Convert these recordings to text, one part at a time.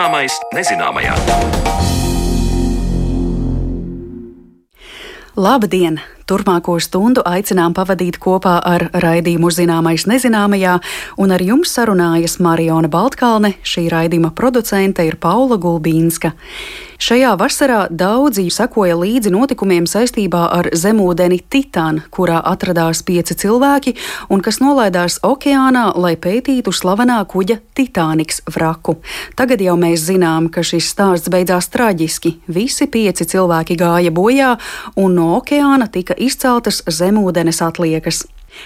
Zināmais nezināmajā. Labdien! Turpmāko stundu aicinām pavadīt kopā ar raidījumu Zināmais nezināmajā, un ar jums sarunājas Mariona Baltkalne, šī raidījuma producente ir Paula Gulbīnska. Šajā vasarā daudzi sekoja līdzi notikumiem saistībā ar zemūdeni Titānu, kurā atradās pieci cilvēki un kas nolaidās okeānā, lai pētītu slavenā kuģa Titāniks vraku. Tagad jau mēs zinām, ka šis stāsts beidzās traģiski. Visi pieci cilvēki gāja bojā, un no okeāna tika izceltas zemūdenes atliekas.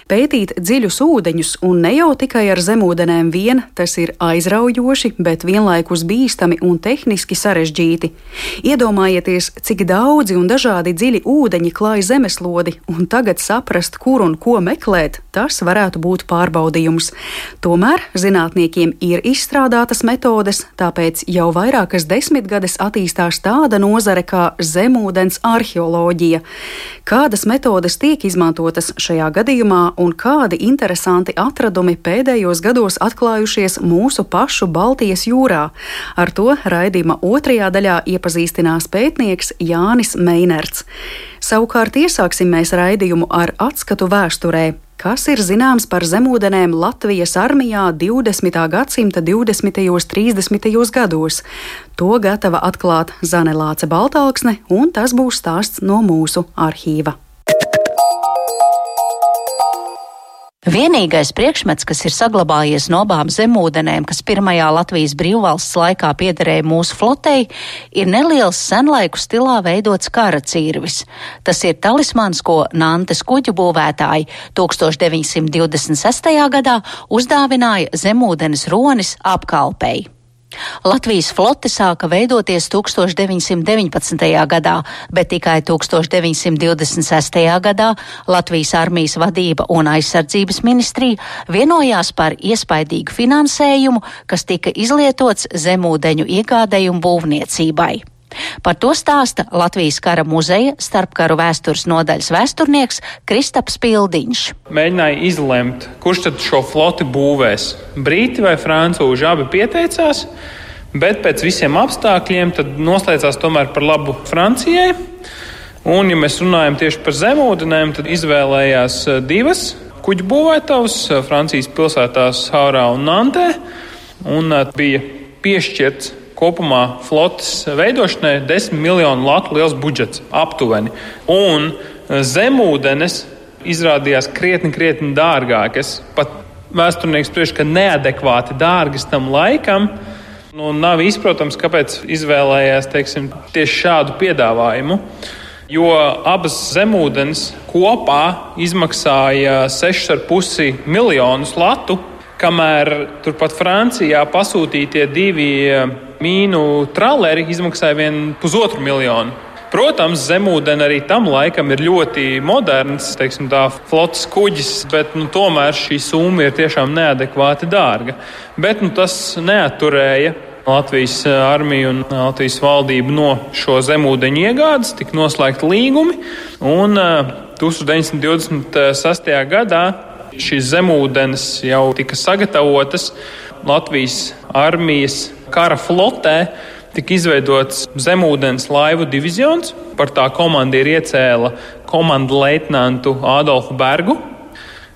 Pētīt dziļus ūdeņus, un ne jau tikai ar zemūdenēm vien, tas ir aizraujoši, bet vienlaikus bīstami un tehniski sarežģīti. Iedomājieties, cik daudzi un dažādi dziļi ūdeņi klāj zemeslodi, un tagad saprast, kur un ko meklēt, tas varētu būt pārbaudījums. Tomēr zinātniekiem ir izstrādātas metodes, tāpēc jau vairākas desmitgades attīstās tāda nozare kā zemūdens arheoloģija. Kādas metodes tiek izmantotas šajā gadījumā? Gadījumā un kādi interesanti atradumi pēdējos gados atklājušies mūsu pašu Baltijas jūrā. Ar to raidījuma otrajā daļā iepazīstinās pētnieks Jānis Meinerts. Savukārt iesāksim mēs raidījumu ar atskatu vēsturē. Kas ir zināms par zemūdenēm Latvijas armijā 20. gadsimta 20. un 30. gados? To gatava atklāt Zanelāce Baltāksne, un tas būs stāsts no mūsu arhīva. Vienīgais priekšmets, kas ir saglabājies no abām zemūdenēm, kas pirmajā Latvijas brīvvalsts laikā piederēja mūsu flotei, ir neliels senlaiku stilā veidots kara cīrvis. Tas ir talismans, ko Nantes kuģu būvētāji 1926. gadā uzdāvināja zemūdenes ronis apkalpei. Latvijas flote sāka veidoties 1919. gadā, bet tikai 1926. gadā Latvijas armijas vadība un aizsardzības ministrija vienojās par iespaidīgu finansējumu, kas tika izlietots zemūdeņu iegādējumu būvniecībai. Par to stāsta Latvijas kara muzeja starpkaru vēstures nodaļas vēsturnieks Kristaps Pildiņš. Mēģināja izlemt, kurš tad šo floti būvēs. Brīti vai francūži abi pieteicās, bet pēc visiem apstākļiem noslēdzās tomēr par labu Francijai. Un, ja mēs runājam tieši par zemūdenēm, tad izvēlējās eh, divas kuģu būvētājus eh, Francijas pilsētās Hārā un Nantē. Un eh, bija piešķirts kopumā flotes veidošanai 10 miljonu latu liels budžets aptuveni. Un eh, zemūdenes izrādījās krietni, krietni dārgākas. Pat vēsturnieks spriež, ka neadekvāti dārgas tam laikam. Nu, nav izprotams, kāpēc izvēlējās teiksim, tieši šādu piedāvājumu. Jo abas zemūdens kopā izmaksāja 6,5 miljonus latu, kamēr turpat Francijā pasūtītie divi eh, mīnu traleri izmaksāja vien pusotru miljonu. Protams, zemūdens arī tam laikam ir ļoti moderns, teiksim, tā flotes kuģis, bet nu, tomēr šī summa ir tiešām neadekvāti dārga. Bet nu, tas neaturēja Latvijas armiju un Latvijas valdību no šo zemūdeņu iegādes, tika noslēgti līgumi. Un 1926. Eh, gadā šīs zemūdens jau tika sagatavotas Latvijas armijas kara flotē tika izveidots zemūdens laivu divizijons. Par tā komandieru iecēla komandu leitnantu Adolfu Bergu.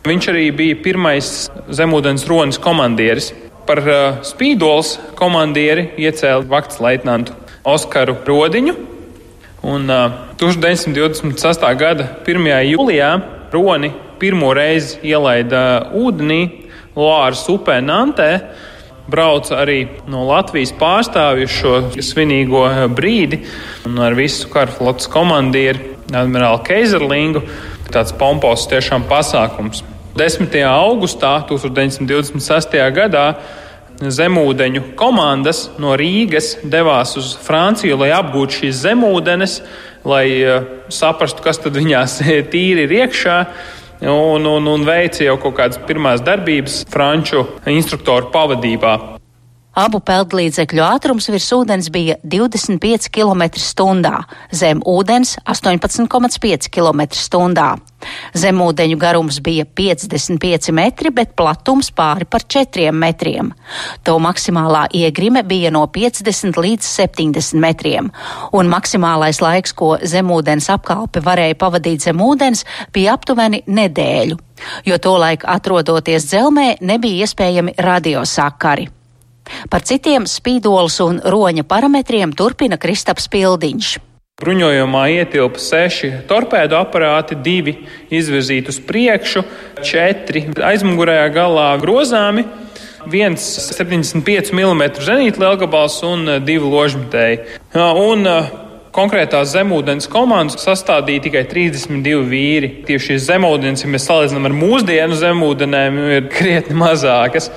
Viņš arī bija pirmais zemūdens ronas komandieris. Par uh, spīdols komandieri iecēla vakts leitnantu Oskaru Rodiņu. Un uh, 1926. gada 1. jūlijā Roni pirmo reizi ielaida ūdenī Loāras upē Nantē brauca arī no Latvijas pārstāvju šo svinīgo brīdi un ar visu karflotes komandieru admirāli Keizerlingu. Tāds pompos tiešām pasākums. 10. augustā 1926. gadā zemūdeņu komandas no Rīgas devās uz Franciju, lai apgūtu šīs zemūdenes, lai uh, saprastu, kas tad viņās tīri ir iekšā un, un, un veica jau kaut kādas pirmās darbības franču instruktoru pavadībā. Abu peldlīdzekļu ātrums virs ūdens bija 25 km/h, zem ūdens 18,5 km/h. Zemūdeņu garums bija 55 metri, bet platums pāri par 4 metriem. To maksimālā iegrime bija no 50 līdz 70 metriem, un maksimālais laiks, ko zemūdens apkalpe varēja pavadīt zem ūdens, bija aptuveni nedēļu, jo tolaik atrodoties dzelmē nebija iespējami radiosakari. Par citiem spīdolus un roņa parametriem turpina Kristaps Pildiņš. Bruņojumā ietilpa seši torpēdu aparāti, divi izvirzīti uz priekšu, četri aizmugurējā galā grozāmi, viens 75 mm zenīta lielgabals un divi ložmetēji. Un konkrētās zemūdens komandas sastādīja tikai 32 vīri. Tieši šīs zemūdens, ja mēs salīdzinām ar mūsdienu zemūdenēm, ir krietni mazākas.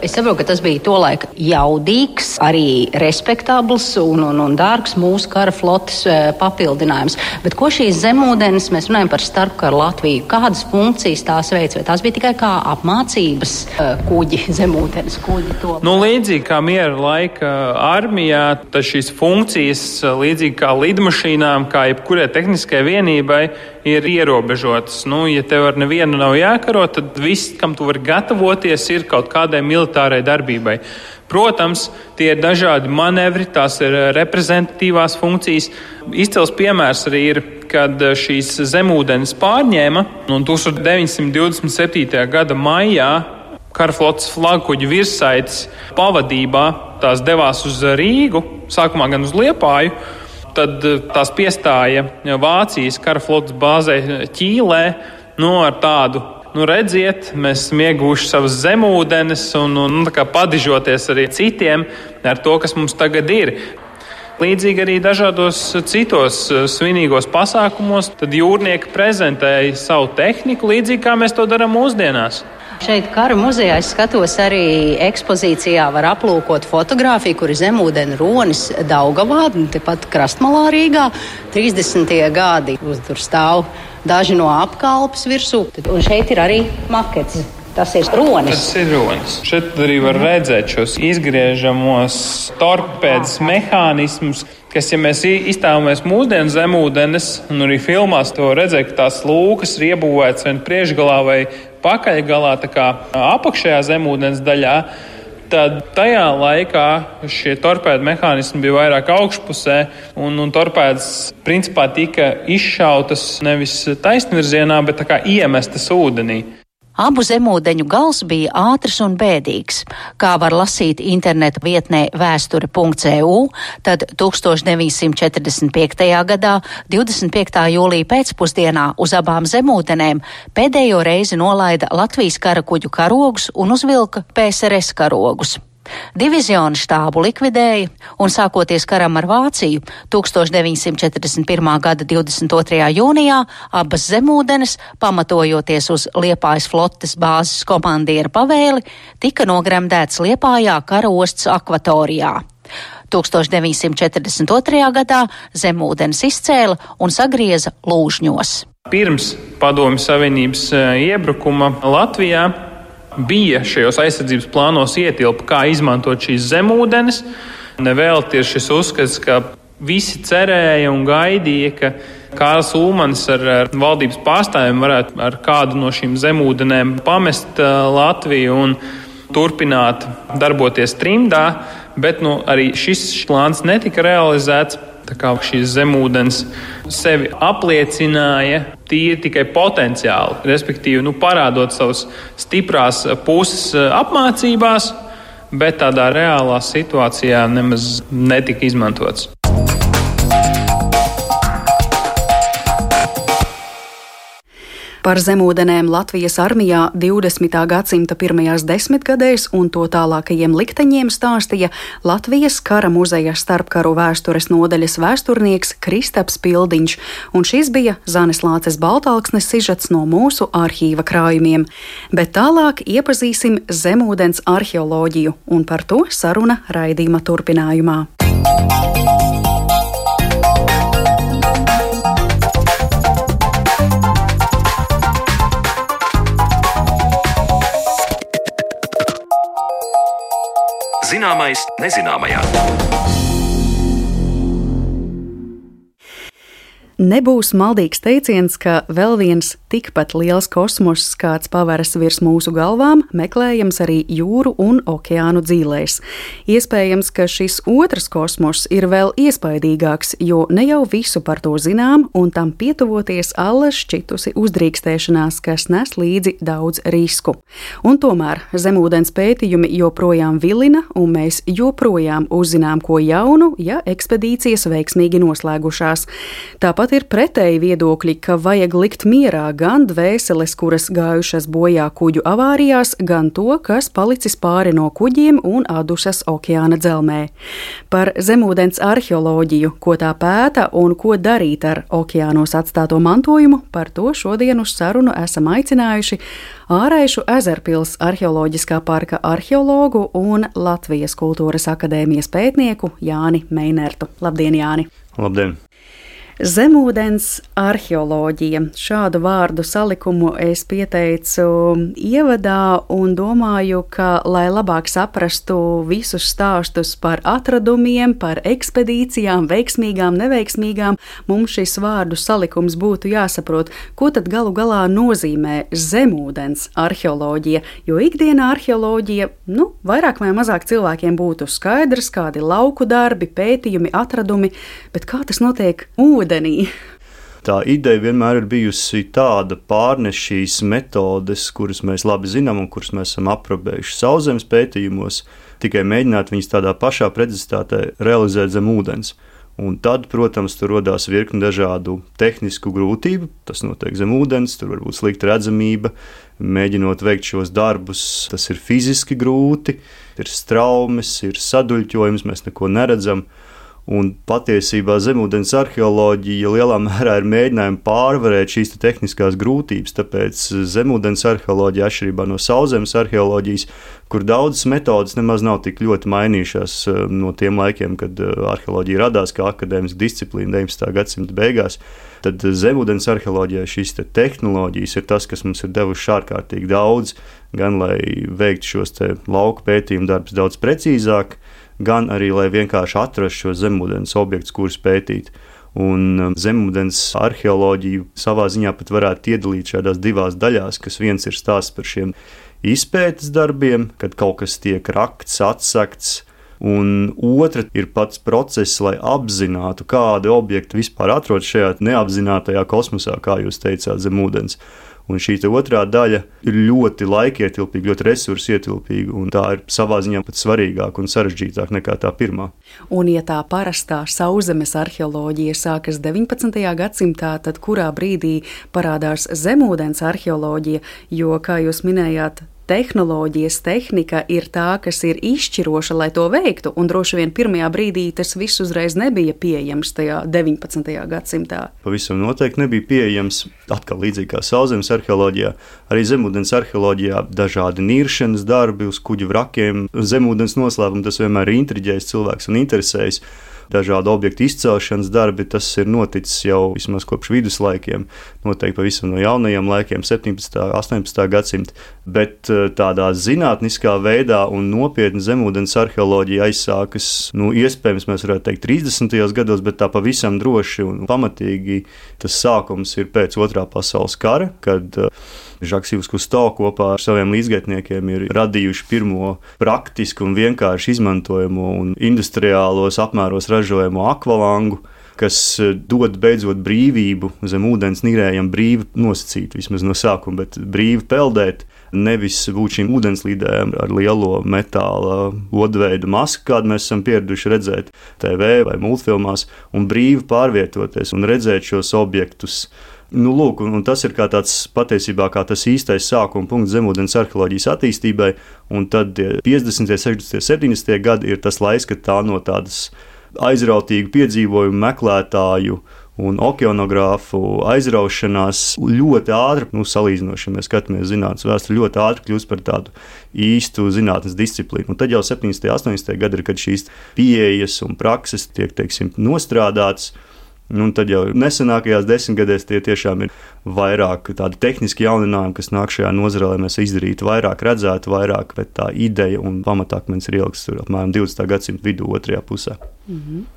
Es saprotu, ka tas bija tolaik jaudīgs, arī respektabls un, un, un dārgs mūsu kara flotes eh, papildinājums. Bet ko šīs zemūdens, mēs runājam par starpkaru Latviju, kādas funkcijas tās veids, vai tās bija tikai kā apmācības eh, kuģi, zemūdens kuģi? To? Nu, līdzīgi kā miera laika armijā, tad šīs funkcijas, līdzīgi kā lidmašīnām, kā jebkurai tehniskai vienībai, ir ierobežotas. Nu, ja tev ar nevienu nav jākaro, tad viss, kam tu vari gatavoties, ir kaut kādai militārai darbībai. Protams, tie ir dažādi manevri, tās ir reprezentatīvās funkcijas. Izcils piemērs arī ir, kad šīs zemūdens pārņēma un 1927. gada maijā karaflotes flagkuģa virsaites pavadībā tās devās uz Rīgu, sākumā gan uz Liepāju Tad eh, tās piestāja Vācijas karaflotes bāzē Ķīlē nu, ar tādu. Nu, redziet, mēs esam ieguvuši savas zemūdenes un, un nu, padižoties arī citiem ar to, kas mums tagad ir. Līdzīgi arī dažādos citos eh, svinīgos pasākumos, tad jūrnieki prezentēja savu tehniku, līdzīgi kā mēs to darām mūsdienās. Šeit kara muzejā es skatos arī ekspozīcijā var aplūkot fotografiju, kur ir zemūdens ronis Daugavā, tepat krastmalā Rīgā. 30. gadi uz tur stāv daži no apkalpes virsū, un šeit ir arī makets. Tas ir ronis. Tas ir ronis. Šeit arī var redzēt šos izgriežamos torpēdas mehānismus, kas, ja mēs iztēlojamies mūsdienu zemūdenes, un arī filmās to redzēt, ka tās lūkas ir iebūvētas vien priekšgalā vai pakaļgalā, tā kā apakšējā zemūdens daļā, tad tajā laikā šie torpēdu mehānismi bija vairāk augšpusē, un, un torpēdas principā tika izšautas nevis taisnvirzienā, bet iemestas ūdenī. Abu zemūdeņu gals bija ātrs un bēdīgs. Kā var lasīt interneta vietnē vēsture.eu, tad 1945. gadā 25. jūlija pēcpusdienā uz abām zemūdenēm pēdējo reizi nolaida Latvijas karakuģu karogus un uzvilka PSRS karogus. Divizionu štābu likvidēja, un sākoties karam ar Vāciju 1941. gada 22. jūnijā abas zemūdenes, pamatojoties uz Liepājas flotes bāzes komandiera pavēli, tika nogremdēts Liepājā kara ostas akvatorijā. 1942. gadā zemūdens izcēla un sagrieza lūžņos. Pirms Padomju Savienības eh, iebrukuma Latvijā bija šajos aizsardzības plānos ietilpa, kā izmantot šīs zemūdenes. Nevēlties šis uzskats, ka visi cerēja un gaidīja, ka Kārls Ulmans ar, ar valdības pārstāvjiem varētu ar kādu no šīm zemūdenēm pamest uh, Latviju un turpināt darboties trimdā, bet nu, arī šis plāns netika realizēts. Tā kā šīs zemūdens sevi apliecināja tīri tikai potenciāli, respektīvi nu, parādot savas stiprās puses eh, apmācībās, bet tādā reālā situācijā nemaz netika izmantots. Par zemūdenēm Latvijas armijā 20. gadsimta pirmajās desmitgadēs un to tālākajiem likteņiem stāstīja Latvijas kara muzeja starpkaru vēstures nodaļas vēsturnieks Kristaps Pildiņš, un šis bija Zanes Lāces Baltāksnes sižets no mūsu arhīva krājumiem. Bet tālāk iepazīsim zemūdens arheoloģiju, un par to saruna raidījuma turpinājumā. Zināmā Zināmais nezināmajā. Nebūs maldīgs teiciens, ka vēl viens tikpat liels kosmoss, kāds paveras virs mūsu galvām, meklējams arī jūru un okeānu dzīvēs. Iespējams, ka šis otrs kosmoss ir vēl iespaidīgāks, jo ne jau visu par to zinām, un tam pietuvoties alla šķitusi uzdrīkstēšanās, kas nes līdzi daudz risku. Un tomēr zemūdens pētījumi joprojām vilina, un mēs joprojām uzzinām ko jaunu, ja ekspedīcijas veiksmīgi noslēgušās. Tāpat ir pretēji viedokļi, ka vajag likt mierā gan dvēseles, kuras gājušas bojā kuģu avārijās, gan to, kas palicis pāri no kuģiem un adušas okeāna dzelmē. Par zemūdens arheoloģiju, ko tā pēta un ko darīt ar okeānos atstāto mantojumu, par to šodien uz sarunu esam aicinājuši Āraišu ezerpils arheoloģiskā parka arheologu un Latvijas kultūras akadēmijas pētnieku Jāni Meinertu. Labdien, Jāni! Labdien! Zemūdens arheoloģija. Šādu vārdu salikumu es pieteicu ievadā un domāju, ka, lai labāk saprastu visus stāstus par atradumiem, par ekspedīcijām, veiksmīgām, neveiksmīgām, mums šis vārdu salikums būtu jāsaprot, ko tad galu galā nozīmē zemūdens arheoloģija, jo ikdienā arheoloģija, nu, vairāk vai mazāk cilvēkiem būtu skaidrs, kādi lauku darbi, pētījumi, atradumi, bet kā tas notiek ūdens? Ūdenī. Tā ideja vienmēr ir bijusi tāda pārnest šīs metodes, kuras mēs labi zinām un kuras mēs esam aprobējuši sauszemes pētījumos, tikai mēģināt viņus tādā pašā precizitātē realizēt zem ūdens. Un tad, protams, tur radās virkni dažādu tehnisku grūtību. Tas notiek zem ūdens, tur var būt slikta redzamība. Mēģinot veikt šos darbus, tas ir fiziski grūti, ir straumes, ir saduļķojums, mēs neko neredzam. Un patiesībā zemūdens arheoloģija lielā mērā ir mēģinājums pārvarēt šīs te tehniskās grūtības. Tāpēc zemūdens arheoloģija, atšķirībā no sauszemes arheoloģijas, kur daudzas metodas nemaz nav tik ļoti mainījušās eh, no tiem laikiem, kad eh, arheoloģija radās kā akadēmiska disciplīna 19. gadsimta beigās, tad zemūdens arheoloģijā šīs te tehnoloģijas ir tas, kas mums ir devuši ārkārtīgi daudz, gan lai veiktu šos lauku pētījumu darbus daudz precīzāk gan arī, lai vienkārši atrastu šo zemūdens objektus, kurus pētīt. Un um, zemūdens arheoloģiju savā ziņā pat varētu iedalīt šādās divās daļās, kas viens ir stāsts par šiem izpētes darbiem, kad kaut kas tiek rakts, atsekts, un otra ir pats process, lai apzinātu, kādi objekti vispār atrodas šajā neapzinātajā kosmosā, kā jūs teicāt, zem ūdens. Un šī otrā daļa ir ļoti laikietilpīga, ļoti resursietilpīga, un tā ir savā ziņā pat svarīgāka un sarežģītāka nekā tā pirmā. Un, ja tā parastā sauszemes arheoloģija sākas 19. gadsimtā, tad kurā brīdī parādās zemūdens arheoloģija, jo, kā jūs minējāt, tehnoloģijas, tehnika ir tā, kas ir izšķiroša, lai to veiktu. Un droši vien pirmajā brīdī tas viss uzreiz nebija pieejams tajā 19. gadsimtā. Pavisam noteikti nebija pieejams. Atkal līdzīgi kā sauszemes arheoloģijā, arī zemūdens arheoloģijā dažādi niršanas darbi uz kuģu vrakiem, zemūdens noslēpumi. Tas vienmēr ir intriģējis cilvēks un interesējis dažādu objektu izcelšanas darbi. Tas ir noticis jau vismaz kopš viduslaikiem, noteikti pavisam no jaunajiem laikiem, 17. un 18. gadsimta. Bet eh, tādā zinātniskā veidā un nopietni zemūdens arheoloģija aizsākas, nu, iespējams, mēs varētu teikt, 30. gados, bet tā pavisam droši un pamatīgi tas sākums ir pēc otrā pasaules kara, kad uh, Žaks Ivs Kusto kopā ar saviem līdzgaitniekiem ir radījuši pirmo praktisku un vienkārši izmantojamu un industriālos apmēros ražojamu akvalangu kas e, dod beidzot brīvību zem ūdens nirējam, brīvi nosacīt, vismaz no sākuma, bet brīvi peldēt. Nevis būt šīm ūdenslīdēm ar lielo metāla odveidu masku, kādu mēs esam pieraduši redzēt TV vai multfilmās, un brīvi pārvietoties un redzēt šos objektus Nu, lūk, un, un tas ir tāds patiesībā kā tas īstais sākuma punkts zemūdens arheoloģijas attīstībai, un tad 50, 60, 70 gadi ir tas laiks, kad tā no tādas aizrautīgu piedzīvojumu meklētāju un okeanogrāfu aizraušanās ļoti ātri, nu, salīdzinoši, ja mēs skatāmies zinātnīs vēsturē, ļoti ātri kļūst par tādu īstu zinātnes disciplīnu. Un tad jau 70. un 80. gadi ir, kad šīs pieejas un prakses tiek, teiksim, nostrādātas Nu, tad jau nesenākajās desmitgadēs tie tiešām ir vairāk tādi tehniski jauninājumi, kas nāk šajā nozarē, lai mēs izdarītu vairāk, redzētu vairāk, bet tā ideja un pamatakmens ir tur apmēram 20. gadsimta vidū, otrajā pusē. Mm -hmm.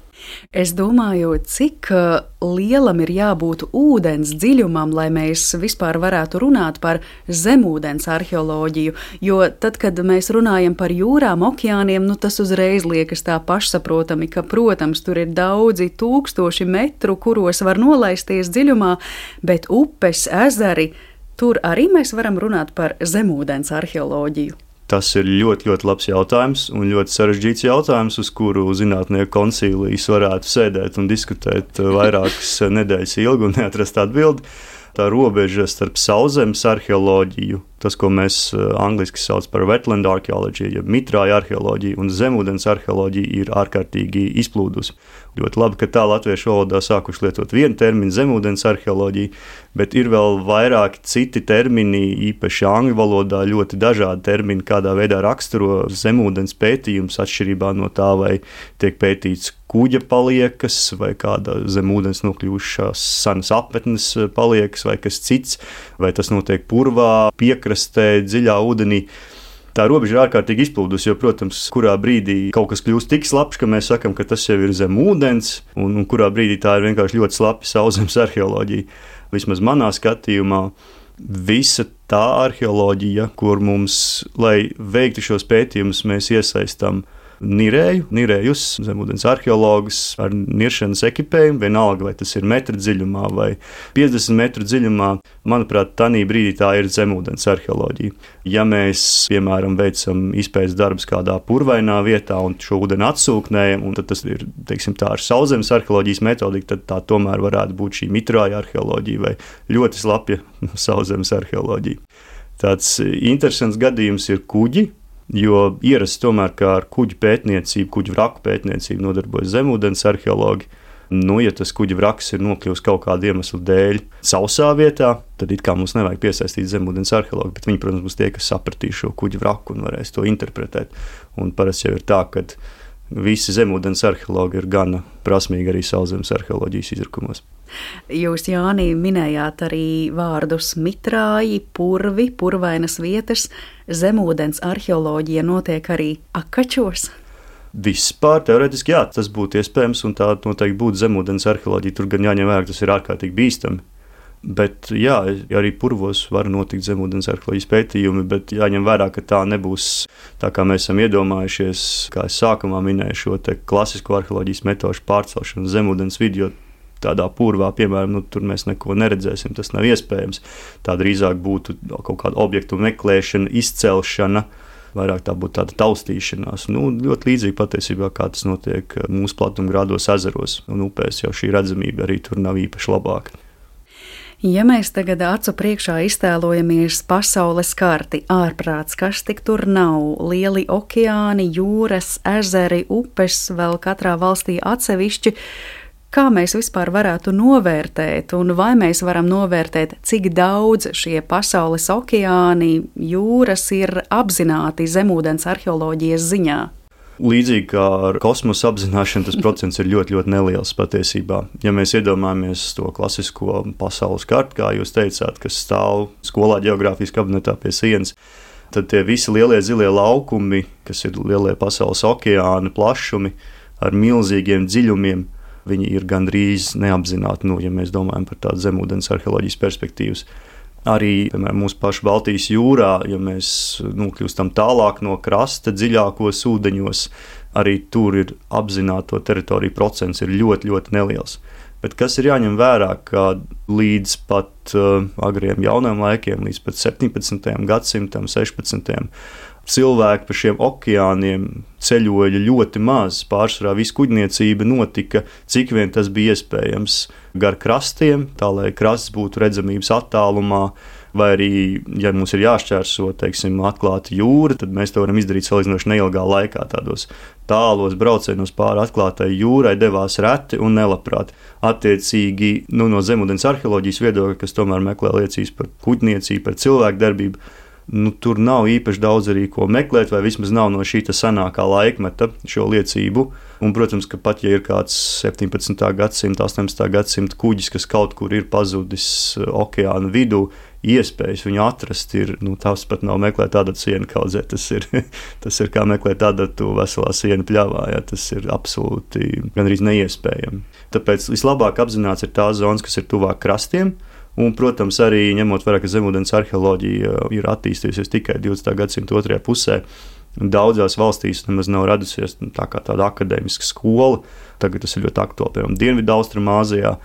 Es domāju, cik uh, lielam ir jābūt ūdens dziļumam, lai mēs vispār varētu runāt par zemūdens arheoloģiju. Jo tad, kad mēs runājam par jūrām, okeāniem, nu, tas uzreiz liekas tā pašsaprotami, ka, protams, tur ir daudzi tūkstoši metru, kuros var nolaisties dziļumā, bet upes, ezeri. Tur arī mēs varam runāt par zemūdens arheoloģiju. Tas ir ļoti, ļoti labs jautājums un ļoti sarežģīts jautājums, uz kuru zinātnieku koncīlijas varētu sēdēt un diskutēt vairākas nedēļas ilgi un neatrast atbildi. Tā robeža starp sauszemes arheoloģiju tas, ko mēs eh, angļuiski saucam par wetland arheoloģiju, jeb mitrāju arheoloģiju un zemūdens arheoloģiju, ir ārkārtīgi izplūdusi. Ļoti labi, ka tā latviešu valodā sākuši lietot vienu terminu zemūdens arheoloģija, bet ir vēl vairāki citi termini, īpaši angļu valodā, ļoti dažādi termini, kādā veidā raksturo zemūdens pētījums, atšķirībā no tā, vai tiek pētīts kuģa paliekas, vai kāda zem ūdens nokļuvušās senas apmetnes paliekas, vai kas cits, vai tas notiek purvā, piekrastē, dziļā ūdenī. Tā robeža ir ārkārtīgi izplūdusi, jo, protams, kurā brīdī kaut kas kļūst tik slapjš, ka mēs sakām, ka tas jau ir zem ūdens, un, un kurā brīdī tā ir vienkārši ļoti slapja sauszemes arheoloģija. Vismaz manā skatījumā, visa tā arheoloģija, kur mums, lai veiktu šos pētījumus, mēs iesaistām nirēju, nirējus, zemūdens arheologus ar niršanas ekipējumu, vienalga vai tas ir metra dziļumā vai 50 metru dziļumā. Manuprāt, tādā brīdī tā ir zemūdens arheoloģija. Ja mēs, piemēram, veicam izpētes darbus kādā purvainā vietā un šo ūdeni atsūknējam, tad tas ir teiksim, tā ar sauszemes arheoloģijas metodiku, tad tā tomēr varētu būt šī mitrāja arheoloģija vai ļoti slapja sauszemes arheoloģija. Tāds interesants gadījums ir kuģi, Jo ierasts tomēr, ka ar kuģu pētniecību, kuģu vraku pētniecību nodarbojas zemūdens arheologi. Nu, ja tas kuģa vraks ir nokļuvis kaut kāda iemesla dēļ sausā vietā, tad it kā mums nevajag piesaistīt zemūdens arheologu, bet viņi, protams, būs tie, kas sapratīs šo kuģa vraku un varēs to interpretēt. Un parasti jau ir tā, ka visi zemūdens arheologi ir gana prasmīgi arī sauszemes arheoloģijas izrakumos. Jūs, Jānī, minējāt arī vārdus mitrāji, purvi, purvainas vietas. Zemūdens arheoloģija notiek arī akačos. Vispār teorētiski jā, tas būtu iespējams, un tā noteikti būtu zemūdens arheoloģija. Tur gan jāņem vērā, tas ir ārkārtīgi bīstami. Bet jā, arī purvos var notikt zemūdens arheoloģijas pētījumi, bet jāņem vērā, ka tā nebūs tā, kā mēs esam iedomājušies, kā es sākumā minēju, šo klasisko arheoloģijas metožu pārcelšanu zemūdens vidū tādā purvā, piemēram, nu, tur mēs neko neredzēsim. Tas nav iespējams. Tā drīzāk būtu kaut kāda objektu meklēšana, izcelšana. Vairāk tā būtu tāda taustīšanās. Nu, ļoti līdzīgi patiesībā, kā tas notiek mūsu platumgrādos, ezeros un upēs, jau šī redzamība arī tur nav īpaši labāka. Ja mēs tagad acu priekšā iztēlojamies pasaules karti, ārprāts, kas tik tur nav, lieli okeāni, jūras, ezeri, upes, vēl katrā valstī atsevišķi, Kā mēs vispār varētu novērtēt, un vai mēs varam novērtēt, cik daudz šie pasaules okeāni, jūras ir apzināti zemūdens arheoloģijas ziņā? Līdzīgi kā ar kosmosa apzināšanu, tas procents ir ļoti, ļoti neliels patiesībā. Ja mēs iedomājamies to klasisko pasaules kartu, kā jūs teicāt, kas stāv skolā geogrāfiskā kabinetā pie sienas, tad tie visi lielie zilie laukumi, kas ir lielie pasaules okeāni, plašumi ar milzīgiem dziļumiem, viņi ir gandrīz neapzināti, nu, ja mēs domājam par tādu zemūdens arheoloģijas perspektīvas. Arī piemēram, mūsu pašu Baltijas jūrā, ja mēs nokļūstam tālāk no krasta, dziļākos ūdeņos, arī tur ir apzināto teritoriju procents ir ļoti, ļoti neliels. Bet kas ir jāņem vērā, ka līdz pat uh, agriem jauniem laikiem, līdz pat 17. gadsimtam, 16 cilvēki pa šiem okeāniem ceļoja ļoti maz. Pārsvarā visu kuģniecība notika, cik vien tas bija iespējams, gar krastiem, tā lai krasts būtu redzamības attālumā. Vai arī, ja mums ir jāšķērso, teiksim, atklāta jūra, tad mēs to varam izdarīt salīdzinoši neilgā laikā. Tādos tālos braucienos pāri atklātai jūrai devās reti un nelabprāt. Attiecīgi, nu, no zemūdens arheoloģijas viedokļa, kas tomēr meklē liecības par kuģniecību, par cilvēku darbību, nu, tur nav īpaši daudz arī ko meklēt, vai vismaz nav no šī senākā laikmeta šo liecību. Un, protams, ka pat ja ir kāds 17. gadsimta, 18. gadsimta kuģis, kas kaut kur ir pazudis eh, okeāna vidū, iespējas viņu atrast ir, nu, tas pat nav meklēt tādu sienu kaudzē, tas ir, tas ir kā meklēt tādu veselā sienu pļāvā, ja, tas ir absolūti gandrīz neiespējami. Tāpēc vislabāk apzināts ir tās zonas, kas ir tuvāk krastiem, Un, protams, arī ņemot vērā, ka zemūdens arheoloģija ir attīstījusies tikai 20. gadsimta otrajā pusē. Daudzās valstīs nemaz nav radusies tā tāda akadēmiska skola. Tagad tas ir ļoti aktuāli. Piemēram, Dienvidu-Austrumāzijā,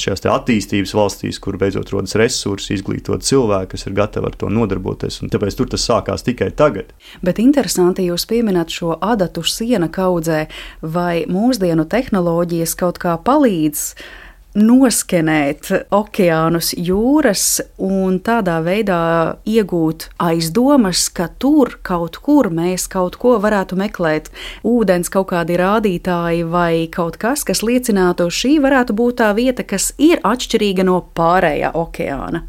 šajās attīstības valstīs, kur beidzot rodas resursi, izglītot cilvēki, kas ir gatavi ar to nodarboties. Tāpēc tur tas sākās tikai tagad. Bet interesanti, jūs pieminat šo adatu siena kaudzē, vai mūsdienu tehnoloģijas kaut kā palīdz noskenēt okeānus, jūras un tādā veidā iegūt aizdomas, ka tur kaut kur mēs kaut ko varētu meklēt. Ūdens kaut kādi rādītāji vai kaut kas, kas liecinātu, šī varētu būt tā vieta, kas ir atšķirīga no pārējā okeāna.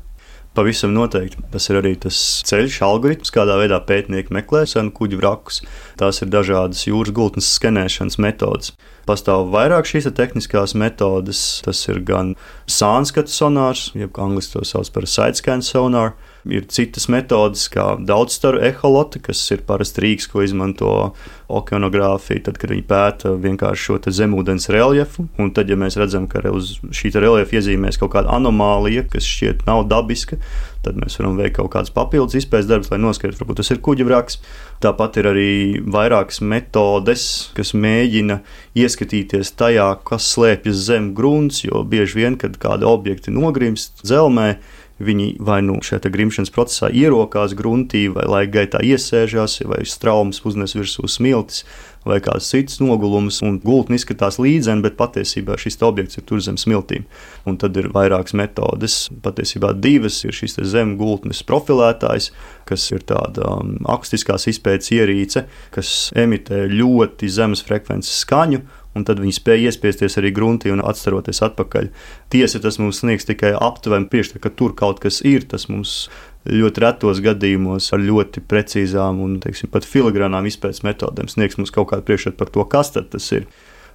Pavisam noteikti. Tas ir arī tas ceļš, algoritms, kādā veidā pētnieki meklē senu kuģu vrakus. Tās ir dažādas jūras gultnes skenēšanas metodes. Pastāv vairāk šīs tehniskās metodes. Tas ir gan sānskatu sonārs, jeb angļuiski to sauc par sidescan sonāru. Ir citas metodes, kā daudzstaru eholoti, kas ir parasti rīks, ko izmanto okeanogrāfija, tad, kad viņi pēta vienkārši šo zemūdens reljefu. Un tad, ja mēs redzam, ka uz šī reljefa iezīmēs kaut kāda anomālija, kas šķiet nav dabiska, tad mēs varam veikt kaut kādus papildus izpētes darbus, lai noskaidrotu, varbūt tas ir kuģa vraks. Tāpat ir arī vairākas metodes, kas mēģina ieskatīties tajā, kas slēpjas zem grunts, jo bieži vien, kad kādi objekti nogrimst zelmē, viņi vai nu šajā grimšanas procesā ierokās gruntī, vai laika gaitā iesēžās, vai straumes uznes virsū smiltis, vai kāds cits nogulums, un gultni izskatās līdzeni, bet patiesībā šis objekts ir tur zem smiltīm. Un tad ir vairākas metodes, patiesībā divas ir šīs zem gultnes profilētājs, kas ir tāda um, akustiskās izpētes ierīce, kas emitē ļoti zemes frekvences skaņu un tad viņi spēja iespiesties arī gruntī un atstaroties atpakaļ. Tiesa tas mums sniegs tikai aptuveni priekšstatu, ka tur kaut kas ir. Tas mums ļoti retos gadījumos ar ļoti precīzām un teiksim, pat filigrānām izpētes metodēm sniegs mums kaut kādu priekšstatu par to, kas tas ir.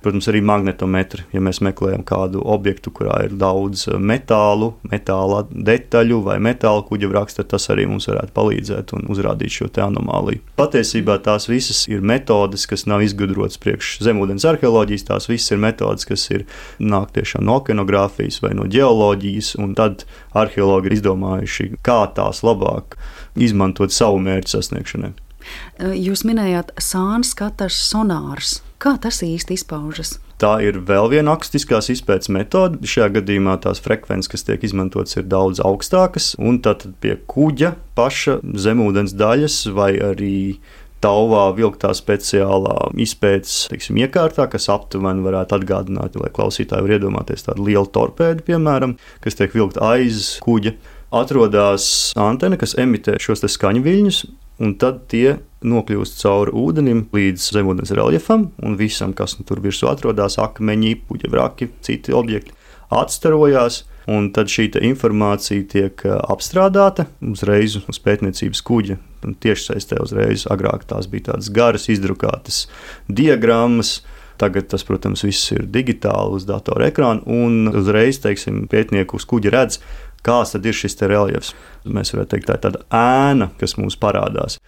Protams, arī magnetometri. Ja mēs meklējam kādu objektu, kurā ir daudz eh, metālu, metāla detaļu vai metāla kuģa raksta, tas arī mums varētu palīdzēt un uzrādīt šo anomāliju. Patiesībā tās visas ir metodes, kas nav izgudrotas priekš zemūdens arheoloģijas. Tās visas ir metodes, kas ir nāk tiešām no okeanogrāfijas vai no geoloģijas, un tad arheologi ir izdomājuši, kā tās labāk izmantot savu mērķu sasniegšanai. Jūs minējāt sānu skatars sonārs. Kā tas īsti izpaužas? Tā ir vēl viena akustiskās izpētes metode. Šajā gadījumā tās frekvences, kas tiek izmantotas, ir daudz augstākas, un tad pie kuģa paša zemūdens daļas vai arī tauvā vilktā speciālā izpētes teiksim, iekārtā, kas aptuveni varētu atgādināt, lai klausītāji var iedomāties tādu lielu torpēdu, piemēram, kas tiek vilkta aiz kuģa. Atrodas antena, kas emitē šos skaņu viļņus, un tad tie nokļūst cauri ūdenim līdz zemūdens reljefam un visam, kas nu tur virsū atrodas, akmeņi, puķa vraki, citi objekti, atstarojās. Un tad šī informācija tiek eh, apstrādāta uzreiz uz pētniecības kuģa. Tieši saistē uzreiz agrāk tās bija tādas garas, izdrukātas diagrammas. Tagad tas, protams, viss ir digitāli uz datora ekrāna, un uzreiz, teiksim, pētnieku uz kuģa redz, kāds tad ir šis reliefs. Mēs varētu teikt, tā ir tāda ēna, kas mums parādās.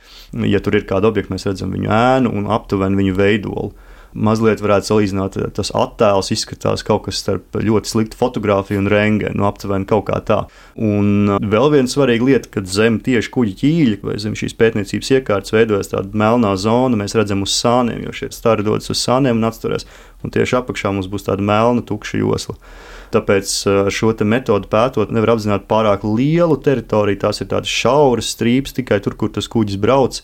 Ja tur ir kāda objekta, mēs redzam viņu ēnu un aptuveni viņu veidolu mazliet varētu salīdzināt, tas attēls izskatās kaut kas starp ļoti sliktu fotografiju un rengēnu, nu, aptuveni kaut kā tā. Un uh, vēl viena svarīga lieta, kad zem tieši kuģa ķīļa vai zem šīs pētniecības iekārtas veidojas tāda melnā zona, mēs redzam uz sāniem, jo šie stari dodas uz sāniem un atsturas, un tieši apakšā mums būs tāda melna, tukša josla. Tāpēc šo metodi pētot, nevar apzināt pārāk lielu teritoriju. Tās ir tādas šauras strīpas tikai tur, kur tas kuģis brauc.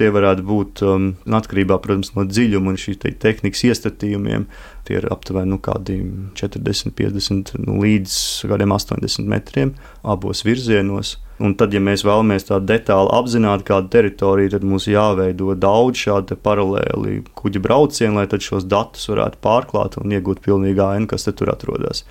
Tie varētu būt um, atkarībā protams, no dziļuma un šīs te, tehnikas iestatījumiem. Tie ir aptuveni nu, 40, 50 nu, līdz 80 metriem abos virzienos. Un tad, ja mēs vēlamies tādu detāli apzināti kādu teritoriju, tad mums jāveido daudz šādu paralēli kuģa braucienu, lai šos datus varētu pārklāt un iegūt pilnīgu ainu, kas tur atrodas.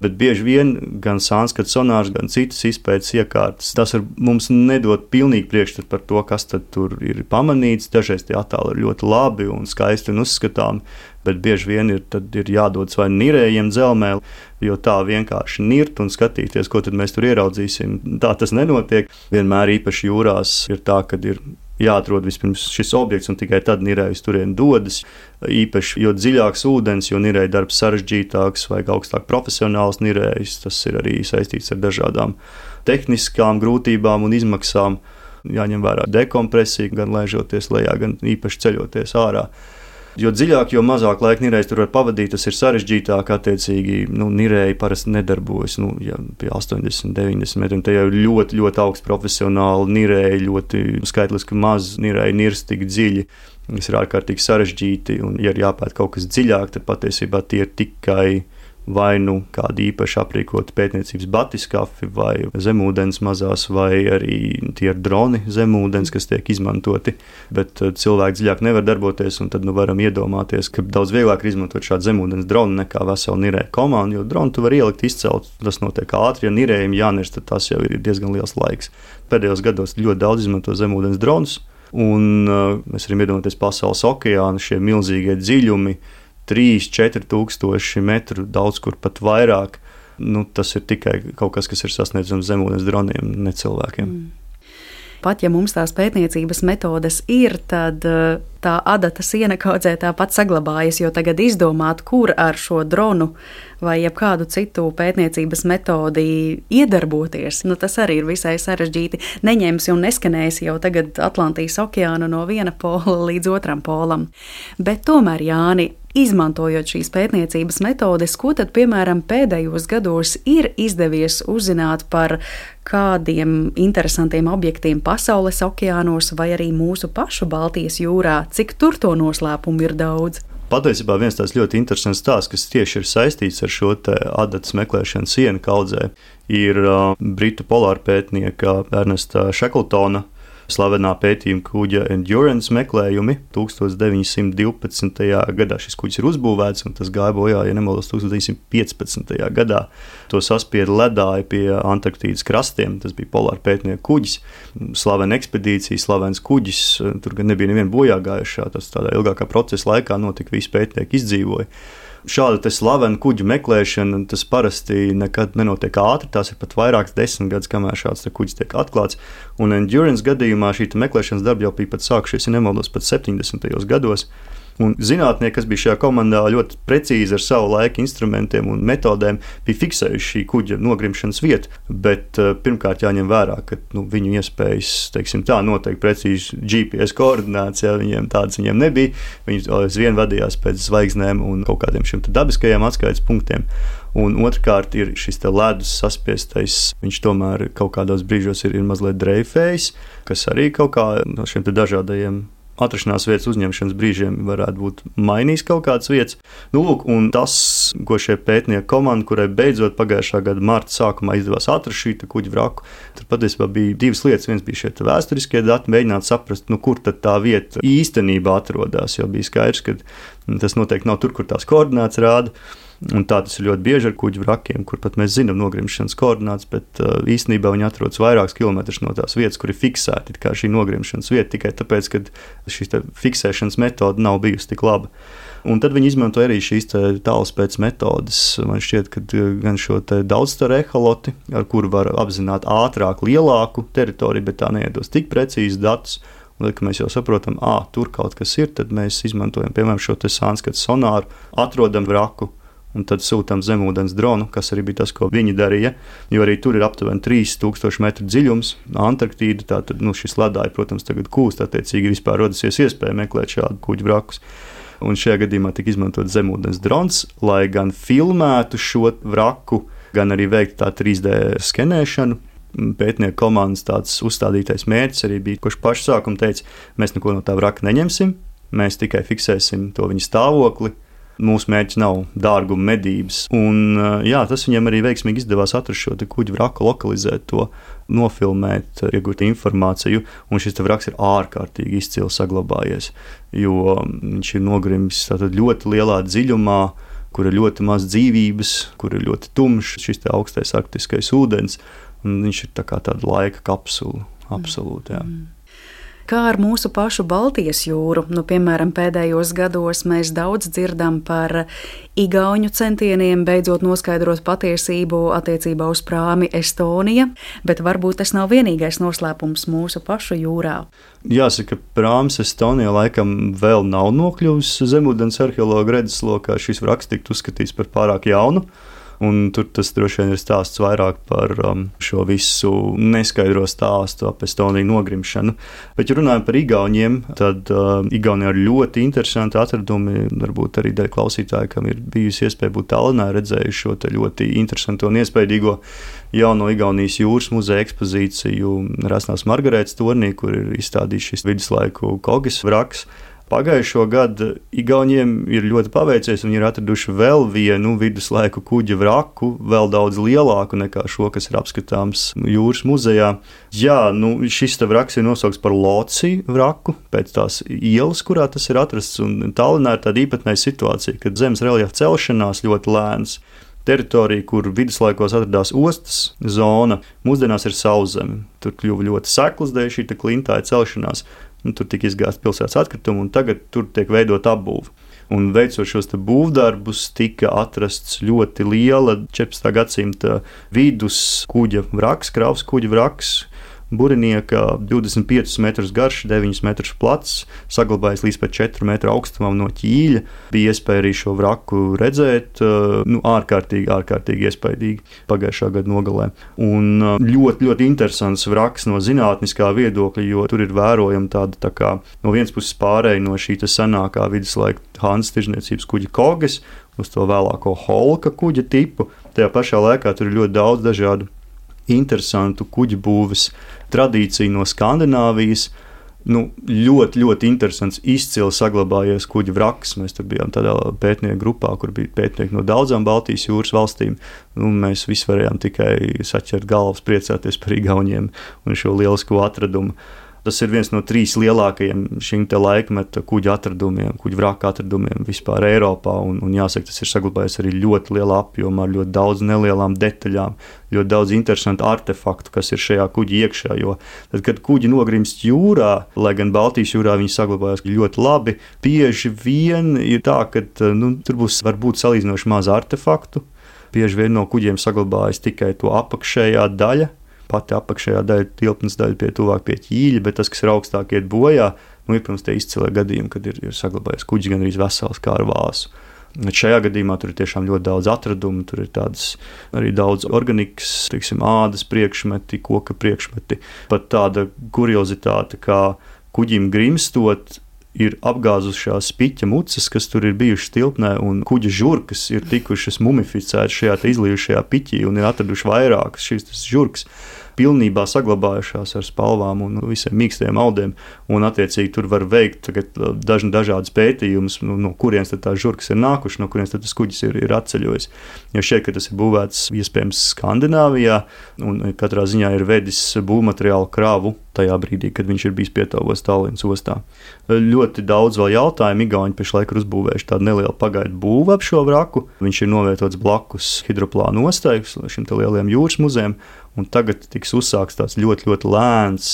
Bet bieži vien gan sānskata sonārs, gan citas izpētes iekārtas, tas var mums nedot pilnīgi priekšstatu par to, kas tur ir pamanīts. Dažreiz tie attēli ir ļoti labi un skaisti un uzskatāmi, bet bieži vien ir, ir jādodas vai nirējiem dzelmē, jo tā vienkārši nirt un skatīties, ko mēs tur ieraudzīsim. Tā tas nenotiek. Vienmēr īpaši jūrās ir tā, ka ir jāatrod vispirms šis objekts, un tikai tad nirējs turien dodas. Īpaši, jo dziļāks ūdens, jo nirēja darbs sarežģītāks, vajag augstāk profesionāls nirējs. Tas ir arī saistīts ar dažādām tehniskām grūtībām un izmaksām. Jāņem vērā dekompresija, gan lēžoties lejā, gan īpaši ceļoties ārā. Jo dziļāk, jo mazāk laika nirējs tur var pavadīt, tas ir sarežģītāk. Attiecīgi, nu, nirēji parasti nedarbojas nu, ja pie 80, 90 metriem. Tie jau ir ļoti, ļoti augsti profesionāli nirēji, ļoti skaitliski maz nirēji, nirs tik dziļi. Tas ir ārkārtīgi sarežģīti, un, ja ir jāpēta kaut kas dziļāk, tad patiesībā tie ir tikai vai nu kādi īpaši aprīkoti pētniecības batiskafi, vai zemūdens mazās, vai arī tie ir droni zemūdens, kas tiek izmantoti. Bet eh, cilvēki dziļāk nevar darboties, un tad nu, varam iedomāties, ka daudz vieglāk ir izmantot šādu zemūdens dronu nekā veselu nirēju komandu, jo dronu tu vari ielikt, izcelt, tas notiek ātri, ja nirējiem jānirst, tad tas jau ir diezgan liels laiks. Pēdējos gados ļoti daudz izmanto zemūdens dronus. Un uh, mēs varam iedomāties pasaules okeānu, šie milzīgie dziļumi, 3-4 tūkstoši metru, daudz kur pat vairāk. Nu, tas ir tikai kaut kas, kas ir sasniedzams zemūdens droniem, ne cilvēkiem. Mm. Pat ja mums tās pētniecības metodes ir, tad tā adata siena kaudzē tāpat saglabājas, jo tagad izdomāt, kur ar šo dronu vai kādu citu pētniecības metodi iedarboties, nu, tas arī ir visai sarežģīti. Neņemsi un neskanēsi jau tagad Atlantijas okeānu no viena pola līdz otram polam. Bet tomēr, Jāni, Izmantojot šīs pētniecības metodes, ko tad, piemēram, pēdējos gados ir izdevies uzzināt par kādiem interesantiem objektiem pasaules okeānos vai arī mūsu pašu Baltijas jūrā, cik tur to noslēpumu ir daudz? Patiesībā viens tāds ļoti interesants stāsts, kas tieši ir saistīts ar šo adatas meklēšanu sienu kaudzē, ir uh, britu polārpētnieka Ernesta Šekltona slavenā pētījuma kuģa Endurance meklējumi. 1912. gadā šis kuģis ir uzbūvēts, un tas gāja bojā, ja nemaldos, 1915. gadā. To saspieda ledāji pie Antarktīdas krastiem. Tas bija polāra pētnieku kuģis, slavena ekspedīcija, slavens kuģis. Tur gan nebija neviena bojā gājušā. Tas tādā ilgākā procesa laikā notika, visi pētnieki izdzīvoja šāda slavena kuģa meklēšana, tas parasti nekad nenotiek ātri. Tās ir pat vairākas desmit gadus, kamēr šāds kuģis tiek atklāts. Un Endurance gadījumā šī meklēšanas darba jau bija pat sākušies, ja nemaldos, pat 70. gados. Un zinātnieki, kas bija šajā komandā, ļoti precīzi ar savu laiku instrumentiem un metodēm bija fiksējuši šī kuģa nogrimšanas vietu. Bet uh, pirmkārt jāņem vērā, ka nu, viņu iespējas, teiksim, tā noteikti precīzi GPS koordinācijas, ja viņiem tādas viņiem nebija. Viņi aizvien vadījās pēc zvaigznēm un kaut kādiem šiem dabiskajiem atskaites punktiem. Un otrkārt, ir šis ledus saspiestais. Viņš tomēr kaut kādos brīžos ir, ir mazliet dreifējis, kas arī kaut kā no šiem dažādajiem atrašanās vietas uzņemšanas brīžiem varētu būt mainījis kaut kādas vietas. Nu, lūk, un tas, ko šie pētnieki komanda, kurai beidzot pagājušā gada marta sākumā izdevās atrast šī kuģa vraku, tur patiesībā bija divas lietas. Viens bija šie vēsturiskie dati, mēģināt saprast, nu, kur tā vieta īstenībā atrodas. Jo bija skaidrs, ka tas noteikti nav tur, kur tās koordinācijas rāda. Un tā tas ir ļoti bieži ar kuģu vrakiem, kur pat mēs zinām nogrimšanas koordinātas, bet uh, īstenībā viņi atrodas vairākus kilometrus no tās vietas, kur ir fiksēta šī nogrimšanas vieta, tikai tāpēc, ka šī fiksēšanas metode nav bijusi tik laba. Un tad viņi izmanto arī šīs tālspējas metodes. Man šķiet, ka uh, gan šo daudzstaru eholoti, ar kuru var apzināt ātrāk, lielāku teritoriju, bet tā neiedos tik precīzi datus. Un, kad mēs jau saprotam, ka tur kaut kas ir, tad mēs izmantojam piemēram šo sānskatu sonāru, atrodam vraku, un tad sūtām zemūdens dronu, kas arī bija tas, ko viņi darīja. Jo arī tur ir aptuveni 3000 metru dziļums, Antarktīda. Tātad nu, šis ledāji, protams, tagad kūst, attiecīgi vispār radusies iespēja meklēt šādu kuģu vrakus. Un šajā gadījumā tika izmantots zemūdens drons, lai gan filmētu šo vraku, gan arī veiktu tā 3D skenēšanu. Pētnieku komandas tāds uzstādītais mērķis arī bija, kurš pašā sākumā teica, mēs neko no tā vraka neņemsim, mēs tikai fiksēsim to viņa stāvokli, Mūsu mērķis nav dārguma medības. Un, jā, tas viņam arī veiksmīgi izdevās atrast šo kuģu vraku, lokalizēt to, nofilmēt, iegūt informāciju. Un šis vraks ir ārkārtīgi izcili saglabājies, jo viņš ir nogrimis ļoti lielā dziļumā kur ir ļoti maz dzīvības, kur ir ļoti tumšs šis augstais arktiskais ūdens. Viņš ir tā kā tāda laika kapsula. Absolūti. Jā. Mm kā ar mūsu pašu Baltijas jūru. Nu, piemēram, pēdējos gados mēs daudz dzirdam par igauņu centieniem beidzot noskaidrot patiesību attiecībā uz prāmi Estonija, bet varbūt tas nav vienīgais noslēpums mūsu pašu jūrā. Jāsaka, prāms Estonijā laikam vēl nav nokļuvis zemūdens arheologa redzeslokā. Šis raksts tiktu uzskatīts par pārāk jaunu. Un tur tas droši vien ir stāsts vairāk par um, šo visu neskaidro stāstu ap Estoniju nogrimšanu. Bet, ja runājam par Igauniem, tad uh, Igaunijā ir ļoti interesanti atradumi. Varbūt arī daļa klausītāji, kam ir bijusi iespēja būt Tallinā, redzējuši šo ļoti interesantu un iespaidīgo jauno Igaunijas jūras muzeja ekspozīciju Rasnās Margaretas tornī, kur ir izstādīts šis viduslaiku kogas vraks. Pagājušo gadu Igauniem ir ļoti paveicies. Viņi ir atraduši vēl vienu viduslaiku kuģa vraku, vēl daudz lielāku nekā šo, kas ir apskatāms jūras muzejā. Jā, nu, šis vraks ir nosaukts par Lociju vraku, pēc tās ielas, kurā tas ir atrasts. Tallinā ir tāda īpatnēja situācija, ka zemes reljefa celšanās ļoti lēns teritorija, kur viduslaikos atradās ostas zona, mūsdienās ir sauszeme. Tur kļuva ļoti sekls dēļ šī klintāja celšanās. Nu, tur tika izgāzta pilsētas atkritumi, un tagad tur tiek veidota apbūve. Un veicot šos būvdarbus, tika atrasts ļoti liela 14. gadsimta vidus kuģa vraks, kravas kuģa vraks, burinieka 25 metrus garš, 9 metrus plats, saglabājis līdz pat 4 metru augstumam no ķīļa. Bija iespēja arī šo vraku redzēt, uh, nu, ārkārtīgi, ārkārtīgi iespaidīgi pagājušā gada nogalē. Un uh, ļoti, ļoti interesants vraks no zinātniskā viedokļa, jo tur ir vērojama tāda tā kā no vienas puses pārēja no šī senākā viduslaika Hansa tirzniecības kuģa kogas uz to vēlāko holka kuģa tipu. Tajā pašā laikā tur ir ļoti daudz dažādu interesantu kuģu būves tradīciju no Skandināvijas. Nu, ļoti, ļoti interesants, izcili saglabājies kuģa vraks. Mēs tur bijām tādā pētnieku grupā, kur bija pētnieki no daudzām Baltijas jūras valstīm. Nu, mēs visi varējām tikai saķert galvas, priecāties par Igauniem un šo lielisko atradumu. Tas ir viens no trīs lielākajiem šīm laikmeta kuģa atradumiem, kuģa vraka atradumiem vispār Eiropā. Un, un jāsaka, tas ir saglabājies arī ļoti lielā apjomā, ar ļoti daudz nelielām detaļām, ļoti daudz interesantu artefaktu, kas ir šajā kuģī iekšā. Jo tad, kad kuģi nogrimst jūrā, lai gan Baltijas jūrā viņi saglabājas ļoti labi, bieži vien ir tā, ka nu, tur būs varbūt salīdzinoši maz artefaktu. Bieži vien no kuģiem saglabājas tikai to apakšējā daļa, pati apakšējā daļa, tilpnes daļa pie tuvāk pie ķīļa, bet tas, kas ir augstāk, iet bojā. Nu, ir, protams, tie izcēlē gadījumi, kad ir, ir saglabājies kuģis gan arī vesels kā ar vāsu. Bet šajā gadījumā tur ir tiešām ļoti daudz atradumu. Tur ir tādas arī daudz organikas, teiksim, ādas priekšmeti, koka priekšmeti. Pat tāda kuriozitāte, kā kuģim grimstot, ir apgāzušās piķa mucas, kas tur ir bijušas tilpnē, un kuģa žurkas ir tikušas mumificētas šajā izlījušajā piķī un ir atraduši vairākas šīs žurkas pilnībā saglabājušās ar spalvām un visiem mīkstiem audiem. Un, attiecīgi, tur var veikt uh, dažni dažādas pētījumus, nu, no kurienes tā žurkas ir nākušas, no kurienes tas kuģis ir, ir atceļojis. Jo šeit, kad tas ir būvēts iespējams Skandināvijā, un katrā ziņā ir vedis būvmateriālu kravu tajā brīdī, kad viņš ir bijis pietāvos Tallinas ostā. Ļoti daudz vēl jautājumu. Igauni pašlaik ir uzbūvējuši tādu nelielu pagaidu būvu ap šo vraku. Viņš ir novietots blakus hidroplānu ostai, šim lielajam jūras muzejam. Un tagad tiks uzsākts tāds ļoti, ļoti lēns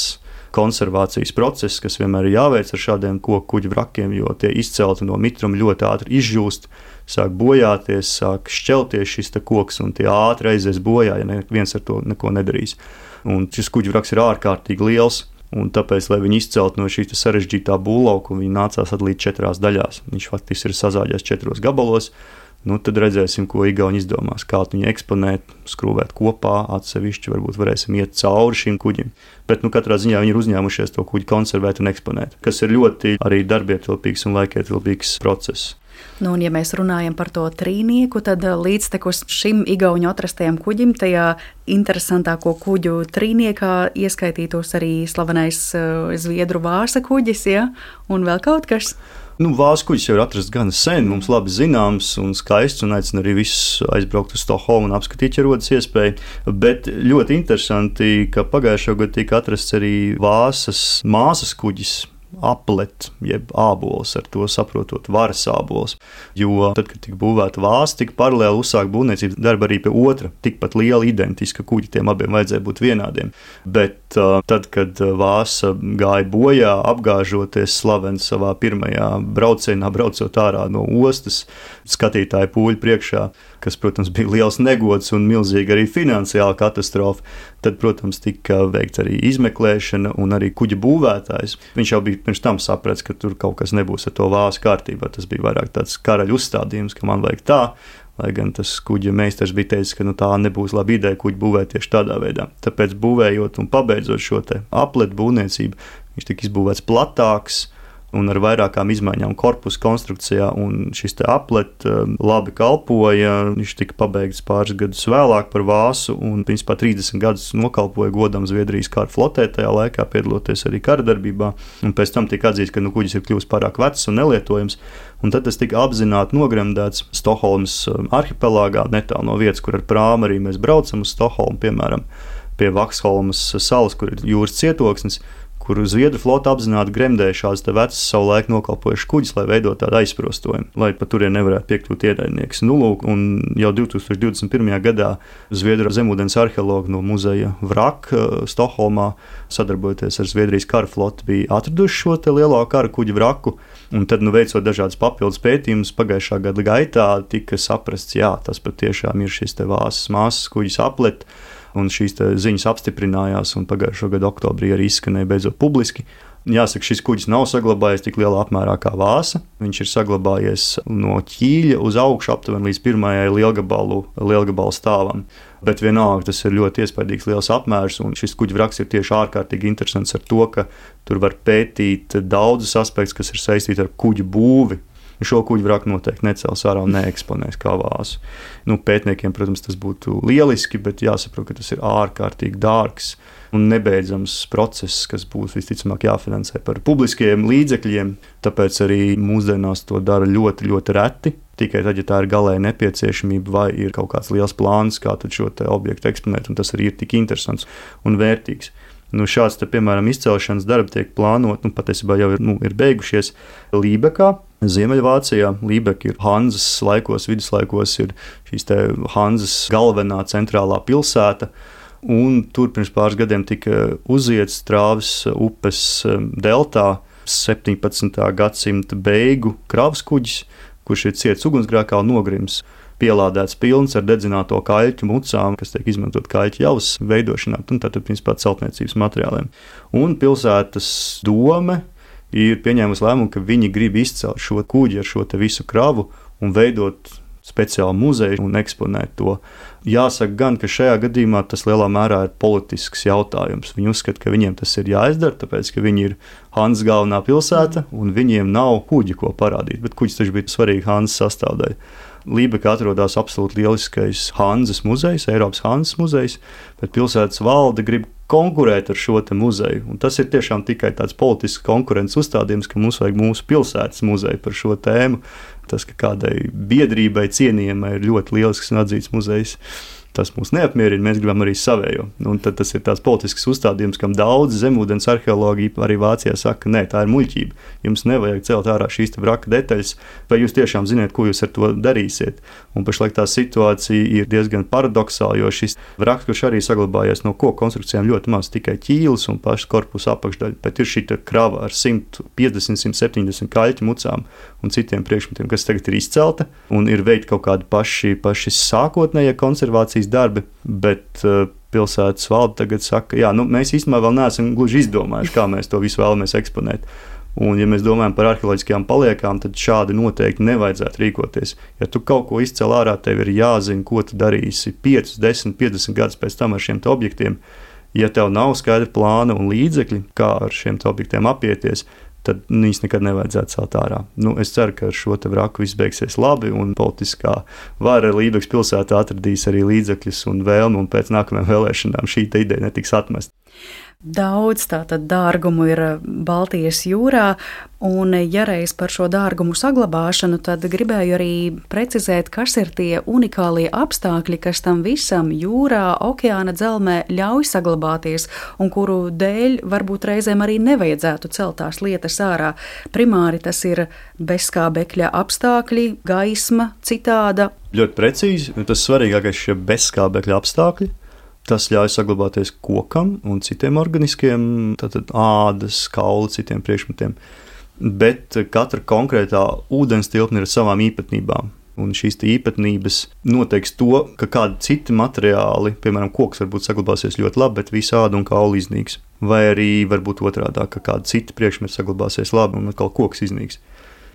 konservācijas process, kas vienmēr ir jāveic ar šādiem koku kuģu vrakiem, jo tie izcelti no mitruma ļoti ātri izžūst, sāk bojāties, sāk šķelties šis koks, un tie ātri aizies bojā, ja neviens ar to neko nedarīs. Un šis kuģu vraks ir ārkārtīgi liels. Un tāpēc, lai viņi izceltu no šīs sarežģītā būvlauka, viņi nācās atlīt četrās daļās. Viņš faktiski ir sazāģēts četros gabalos. Nu, tad redzēsim, ko Igauni izdomās. Kā viņu eksponēt, skrūvēt kopā, atsevišķi varbūt varēsim iet cauri šim kuģim. Bet nu, katrā ziņā viņi ir uzņēmušies to kuģi konservēt un eksponēt, kas ir ļoti arī darbietilpīgs un laikietilpīgs process. Nu, un, ja mēs runājam par to trīnieku, tad uh, līdztekus šim igauņu atrastajam kuģim, tajā interesantāko kuģu trīniekā ieskaitītos arī slavenais uh, zviedru vāsa kuģis, ja? un vēl kaut kas. Nu, Vāskuģis jau ir atrasts gan sen, mums labi zināms un skaists, un aicinu arī visus aizbraukt uz Stokholmu un apskatīt, ja rodas iespēja. Bet ļoti interesanti, ka pagājušā gada tika atrasts arī Vāsas māsas kuģis aplet, jeb ābols, ar to saprotot varas ābols. Jo tad, kad tika būvēta vāsa, tika paralēli uzsākt būvniecības darbu arī pie otra, tikpat liela, identiska kuģa, tiem abiem vajadzēja būt vienādiem. Bet tad, kad vāsa gāja bojā, apgāžoties slavens savā pirmajā braucienā, braucot ārā no ostas, skatītāju pūļu priekšā, kas, protams, bija liels negods un milzīga arī finansiāla katastrofa. Tad, protams, tika veikta arī izmeklēšana, un arī kuģa būvētājs. Viņš jau bija pirms tam sapratis, ka tur kaut kas nebūs ar to vāsu kārtībā. Tas bija vairāk tāds karaļa uzstādījums, ka man vajag tā. Lai gan tas kuģa meistars bija teicis, ka nu, tā nebūs laba ideja kuģi būvēt tieši tādā veidā. Tāpēc, būvējot un pabeidzot šo apletu būvniecību, viņš tika izbūvēts platāks, un ar vairākām izmaiņām korpusu konstrukcijā. Šis aplets um, labi kalpoja. Viņš tika pabeigts pāris gadus vēlāk par vāsu, un principā 30 gadus nokalpoja godam Zviedrijas kara flotē, tajā laikā piedaloties arī kara darbībā. Un pēc tam tika atzīts, ka nu, kuģis ir kļuvis pārāk vecs un nelietojams. Un tad tas tika apzināti nogremdēts Stokholmas um, arhipelāgā, netālu no vietas, kur ar prāmu arī mēs braucam uz Stokholmu, piemēram, pie Vaksholmas salas, kur ir jūras cietoksnis kur Zviedru flote apzināti gremdēja šādas vecas savu laiku nokalpojušas kuģis, lai veidotu tādu aizprostojumu, lai pat turien nevarētu piekļūt ienaidnieks. Nu, lūk, un jau 2021. gadā Zviedru zemūdens arheologi no muzeja Vrak eh, Stokholmā, sadarbojoties ar Zviedrijas kara floti, bija atraduši šo lielo kara kuģu vraku. Un tad, nu, veicot dažādas papildus pētījumus, pagājušā gada gaitā tika saprasts, ka tas patiešām ir šis vāsas māsas kuģis aplet un šīs ziņas apstiprinājās, un pagājušā gada oktobrī arī izskanēja beidzot publiski. Jāsaka, šis kuģis nav saglabājies tik lielā apmērā kā vāsa. Viņš ir saglabājies no ķīļa uz augšu aptuveni līdz pirmajai lielgabalu, lielgabalu stāvam. Bet vienalga tas ir ļoti iespaidīgs liels apmērs, un šis kuģa vraks ir tieši ārkārtīgi interesants ar to, ka tur var pētīt daudzus aspektus, kas ir saistīti ar kuģa būvi šo kuģu vraku noteikti necels ārā un neeksponēs kā vāsu. Nu, pētniekiem, protams, tas būtu lieliski, bet jāsaprot, ka tas ir ārkārtīgi dārgs un nebeidzams process, kas būs visticamāk jāfinansē par publiskiem līdzekļiem. Tāpēc arī mūsdienās to dara ļoti, ļoti reti. Tikai tad, ja tā ir galēji nepieciešamība, vai ir kaut kāds liels plāns, kā šo objektu eksponēt, un tas arī ir tik interesants un vērtīgs. Nu, šāds, te, piemēram, izcelšanas darbi tiek plānoti, nu, patiesībā jau ir, nu, ir beigušies Lībekā. Ziemeļvācijā Lībeka ir Hanzas laikos, viduslaikos, ir šīs Hanzas galvenā centrālā pilsēta. Un tur pirms pāris gadiem tika uziets Trāvis upes um, deltā 17. gadsimta beigu kravas kuģis, kurš ir ciets ugunsgrēkā un nogrims pielādēts pilns ar dedzināto kaļķu mucām, kas tiek izmantot kaļķu javas veidošanā, un tātad, principā, celtniecības materiāliem. Un pilsētas doma ir pieņēmusi lēmumu, ka viņi grib izcelt šo kuģi ar šo visu kravu un veidot speciālu muzeju un eksponēt to. Jāsaka, gan, ka šajā gadījumā tas lielā mērā ir politisks jautājums. Viņi uzskata, ka viņiem tas ir jāizdara, tāpēc, ka viņi ir Hanzas galvenā pilsēta un viņiem nav kuģi, ko parādīt. Bet kuģis taču bija svarīga Hanzas sastāvdaļa. Lībekā atrodas absolūti lieliskais Hanzas muzejs, Eiropas Hanzas muzejs, bet pilsētas valde grib konkurēt ar šo muzeju. Un tas ir tiešām tikai tāds politisks konkurences uzstādījums, ka mums vajag mūsu pilsētas muzeju par šo tēmu. Tas, ka kādai biedrībai cienījamai ir ļoti lielisks un atzīts muzejs tas mūs neapmierina, mēs gribam arī savējo. Un tad tas ir tāds politisks uzstādījums, kam daudz zemūdens arheologi arī Vācijā saka, nē, tā ir muļķība. Jums nevajag celt ārā šīs vraka detaļas, vai jūs tiešām zināt, ko jūs ar to darīsiet. Un pašlaik tā situācija ir diezgan paradoxāla, jo šis vraks, kurš arī saglabājies no koku konstrukcijām, ļoti maz tikai ķīlis un pašs korpusa apakšdaļa, bet ir šī krava ar 150, 170 kaļķu mucām un citiem priekšmetiem, kas tagad ir izcelta un ir veikti kaut kādi paši, paši sākotnējie konservācijas policijas darbi, bet uh, pilsētas valde tagad saka, ka nu, mēs īstenībā vēl neesam gluži izdomājuši, kā mēs to visu vēlamies eksponēt. Un, ja mēs domājam par arheoloģiskajām paliekām, tad šādi noteikti nevajadzētu rīkoties. Ja tu kaut ko izcēl ārā, tev ir jāzina, ko tu darīsi 5, 10, 50 gadus pēc tam ar šiem objektiem. Ja tev nav skaidra plāna un līdzekļi, kā ar šiem objektiem apieties, tad viņas nekad nevajadzētu celt ārā. Nu, es ceru, ka ar šo vraku viss beigsies labi, un politiskā vara Lībijas pilsētā atradīs arī līdzekļus un vēlmu, un pēc nākamajām vēlēšanām šī ideja netiks atmesta. Daudz tātad dārgumu ir Baltijas jūrā, un ja reiz par šo dārgumu saglabāšanu, tad gribēju arī precizēt, kas ir tie unikālie apstākļi, kas tam visam jūrā, okeāna dzelmē ļauj saglabāties, un kuru dēļ varbūt reizēm arī nevajadzētu celt tās lietas ārā. Primāri tas ir bezskābekļa apstākļi, gaisma citāda. Ļoti precīzi, tas svarīgākais ir šie bezskābekļa apstākļi. Tas ļauj saglabāties kokam un citiem organiskiem, tātad ādas, kauli, citiem priekšmetiem. Bet katra konkrētā ūdens tilpne ir ar savām īpatnībām. Un šīs īpatnības noteiks to, ka kādi citi materiāli, piemēram, koks, varbūt saglabāsies ļoti labi, bet visa āda un kaula iznīks. Vai arī varbūt otrādi, ka kādi citi priekšmeti saglabāsies labi un atkal koks iznīks.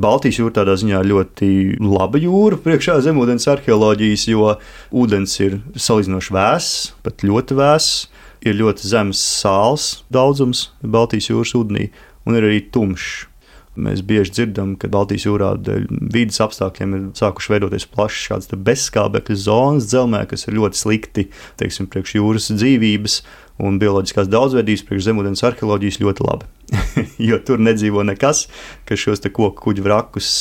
Baltijas jūra tādā ziņā ļoti laba jūra priekšā zemūdens arheoloģijas, jo ūdens ir salīdzinoši vēss, pat ļoti vēss. Ir ļoti zems sāls daudzums Baltijas jūras ūdenī, un ir arī tumšs. Mēs bieži dzirdam, ka Baltijas jūrā dēļ vidas apstākļiem ir sākuši veidoties plašas šādas bezskābekļa zonas dzelzmē, kas ir ļoti slikti teiksim, priekš jūras dzīvības un bioloģiskās daudzveidības, priekš zemūdens arheoloģijas ļoti labi. jo tur nedzīvo nekas, kas šos koku kuģu vrakus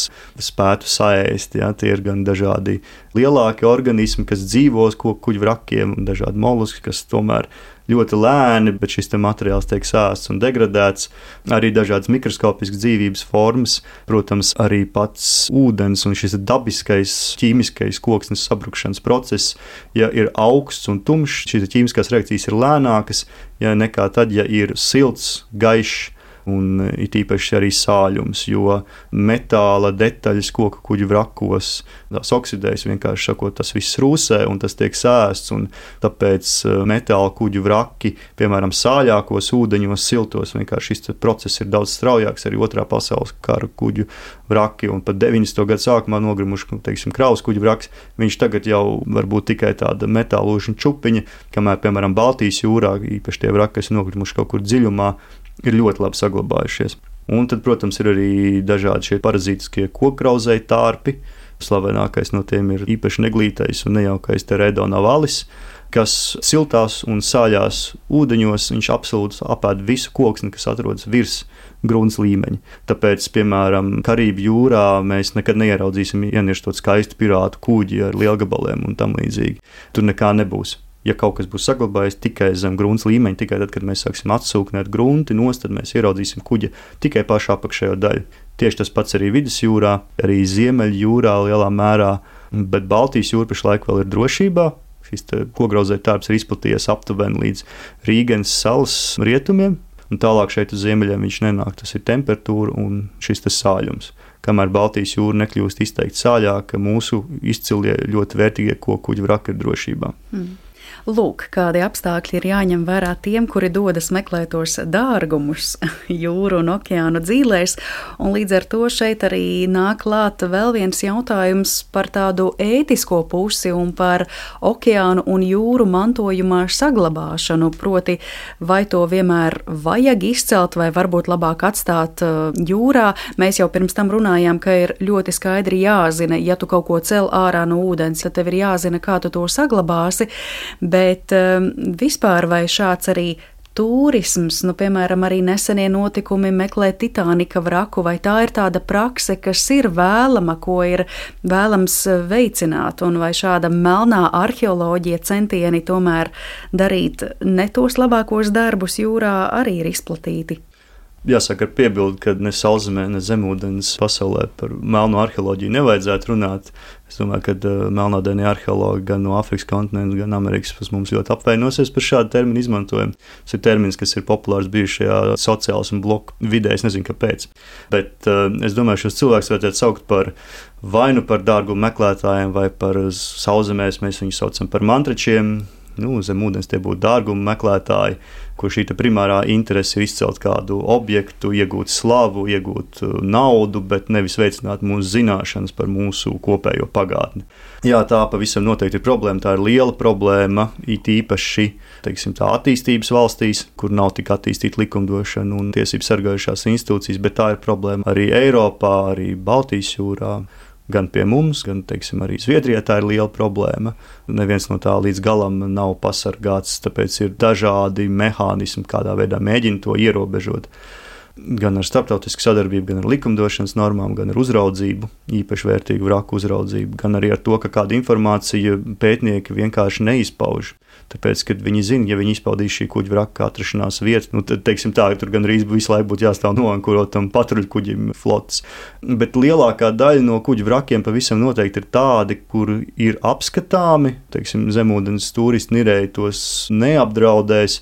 spētu saēst. Ja? Tie ir gan dažādi lielāki organismi, kas dzīvo uz koku kuģu vrakiem, un dažādi moluski, kas tomēr ļoti lēni, bet šis materiāls tiek sāsts un degradēts. Arī dažādas mikroskopiskas dzīvības formas, protams, arī pats ūdens un šis dabiskais ķīmiskais koksnes sabrukšanas process, ja ir augsts un tumšs, šīs ķīmiskās reakcijas ir lēnākas ja, nekā tad, ja ir silts, gaišs un e, it īpaši arī sāļums, jo metāla detaļas koku kuģu vrakos tās oksidējas, vienkārši sakot, tas viss rūsē un tas tiek sēsts, tāpēc e, metāla kuģu vraki, piemēram, sāļākos ūdeņos, siltos, vienkārši šis process ir daudz straujāks, arī otrā pasaules kara kuģu vraki, un pat 90. gadu sākumā nogrimuši, teiksim, kraus kuģu vraks, viņš tagad jau var būt tikai tāda metālūža čupiņa, kamēr, piemēram, Baltijas jūrā, īpaši tie vraki, kas nogrimuši kaut kur dziļumā, ir ļoti labi saglabājušies. Un tad, protams, ir arī dažādi šie parazītiskie kokrauzēji tārpi. Slavenākais no tiem ir īpaši neglītais un nejaukais Teredo navalis, kas siltās un sāļās ūdeņos viņš absolūti apēd visu koksni, kas atrodas virs grunts līmeņa. Tāpēc, piemēram, Karību jūrā mēs nekad neieraudzīsim ieniešot skaistu pirātu kuģi ar lielgabaliem un tam līdzīgi. Tur nekā nebūs ja kaut kas būs saglabājies tikai zem grunts līmeņa, tikai tad, kad mēs sāksim atsūknēt grunti nost, tad mēs ieraudzīsim kuģa tikai pašā apakšējo daļu. Tieši tas pats arī vidusjūrā, arī Ziemeļjūrā lielā mērā, bet Baltijas jūra pašlaik vēl ir drošībā. Šis kogrozēta tārps ir izplatījies aptuveni līdz Rīgas salas rietumiem, un tālāk šeit uz ziemeļiem viņš nenāk. Tas ir temperatūra un šis sāļums. Kamēr Baltijas jūra nekļūst izteikti sāļāka, mūsu izcilie ļoti vērtīgie kokuģi vraki ir drošībā. Mm. Lūk, kādi apstākļi ir jāņem vērā tiem, kuri dodas meklētos dārgumus jūru un okeānu dzīvēs, un līdz ar to šeit arī nāk klāt vēl viens jautājums par tādu ētisko pusi un par okeānu un jūru mantojumā saglabāšanu, proti, vai to vienmēr vajag izcelt vai varbūt labāk atstāt uh, jūrā. Mēs jau pirms tam runājām, ka ir ļoti skaidri jāzina, ja tu kaut ko cel ārā no ūdens, tad tev ir jāzina, kā tu to saglabāsi, bet um, vispār vai šāds arī turisms, nu, piemēram, arī nesenie notikumi meklēt Titanika vraku, vai tā ir tāda prakse, kas ir vēlama, ko ir vēlams veicināt, un vai šāda melnā arheoloģija centieni tomēr darīt ne tos labākos darbus jūrā arī ir izplatīti. Jāsaka, ar piebildi, ka ne sauszemē, ne zemūdens pasaulē par melnu arheoloģiju nevajadzētu runāt. Es domāju, ka uh, melnādainie arheologi gan no Āfrikas kontinenta, gan Amerikas puses mums ļoti apvainosies par šādu terminu izmantojumu. Tas ir termins, kas ir populārs bijis šajā sociālās un bloku vidē. Es nezinu, kāpēc. Bet uh, es domāju, šos cilvēkus vajadzētu saukt par vai nu par dārgumu meklētājiem, vai par sauszemēs mēs viņus saucam par mantračiem nu, zem ūdens tie būtu dārguma meklētāji, kur šī primārā interese ir izcelt kādu objektu, iegūt slavu, iegūt uh, naudu, bet nevis veicināt mūsu zināšanas par mūsu kopējo pagātni. Jā, tā pavisam noteikti ir problēma. Tā ir liela problēma, it īpaši teiksim, attīstības valstīs, kur nav tik attīstīta likumdošana un tiesību sargājušās institūcijas, bet tā ir problēma arī Eiropā, arī Baltijas jūrā gan pie mums, gan teiksim, arī Zviedrijā tā ir liela problēma. Neviens no tā līdz galam nav pasargāts, tāpēc ir dažādi mehānismi, kādā veidā mēģina to ierobežot gan ar starptautisku sadarbību, gan ar likumdošanas normām, gan ar uzraudzību, īpaši vērtīgu vraku uzraudzību, gan arī ar to, ka kāda informācija pētnieki vienkārši neizpauž. Tāpēc, kad viņi zina, ja viņi izpaudīs šī kuģa vraka atrašanās vietu, nu, tad, teiksim, tā, tur gan arī visu laiku būtu jāstāv noankurotam patruļkuģim flotes. Bet lielākā daļa no kuģa vrakiem pavisam noteikti ir tādi, kur ir apskatāmi, teiksim, zemūdens turisti nirēji tos neapdraudēs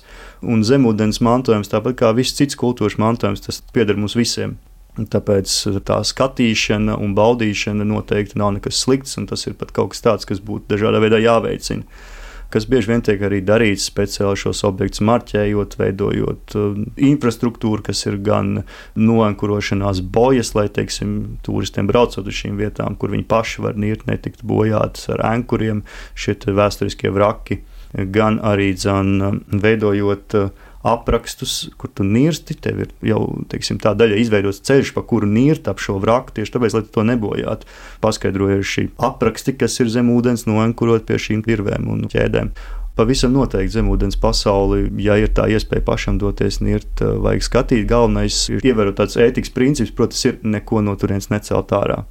un zemūdens mantojums, tāpat kā viss cits kultūras mantojums, tas pieder mums visiem. Tāpēc tā skatīšana un baudīšana noteikti nav nekas slikts, un tas ir pat kaut kas tāds, kas būtu dažādā veidā jāveicina. Kas bieži vien tiek arī darīts speciāli šos objektus marķējot, veidojot uh, infrastruktūru, kas ir gan noankurošanās bojas, lai, teiksim, turistiem braucot uz šīm vietām, kur viņi paši var nirt, netikt bojātas ar ankuriem, šie vēsturiskie vraki gan arī dzan, um, veidojot uh, aprakstus, kur tu nirsti. Tev ir jau teiksim, tā daļa izveidots ceļš, pa kuru nirt ap šo vraku, tieši tāpēc, lai to nebojātu. Paskaidrojuši apraksti, kas ir zem ūdens, noenkurot pie šīm virvēm un ķēdēm. Pavisam noteikti zemūdens pasauli, ja ir tā iespēja pašam doties nirt, vajag skatīt. Galvenais ir ievērot tāds ētikas princips, protams, ir neko no turienes necelt ārā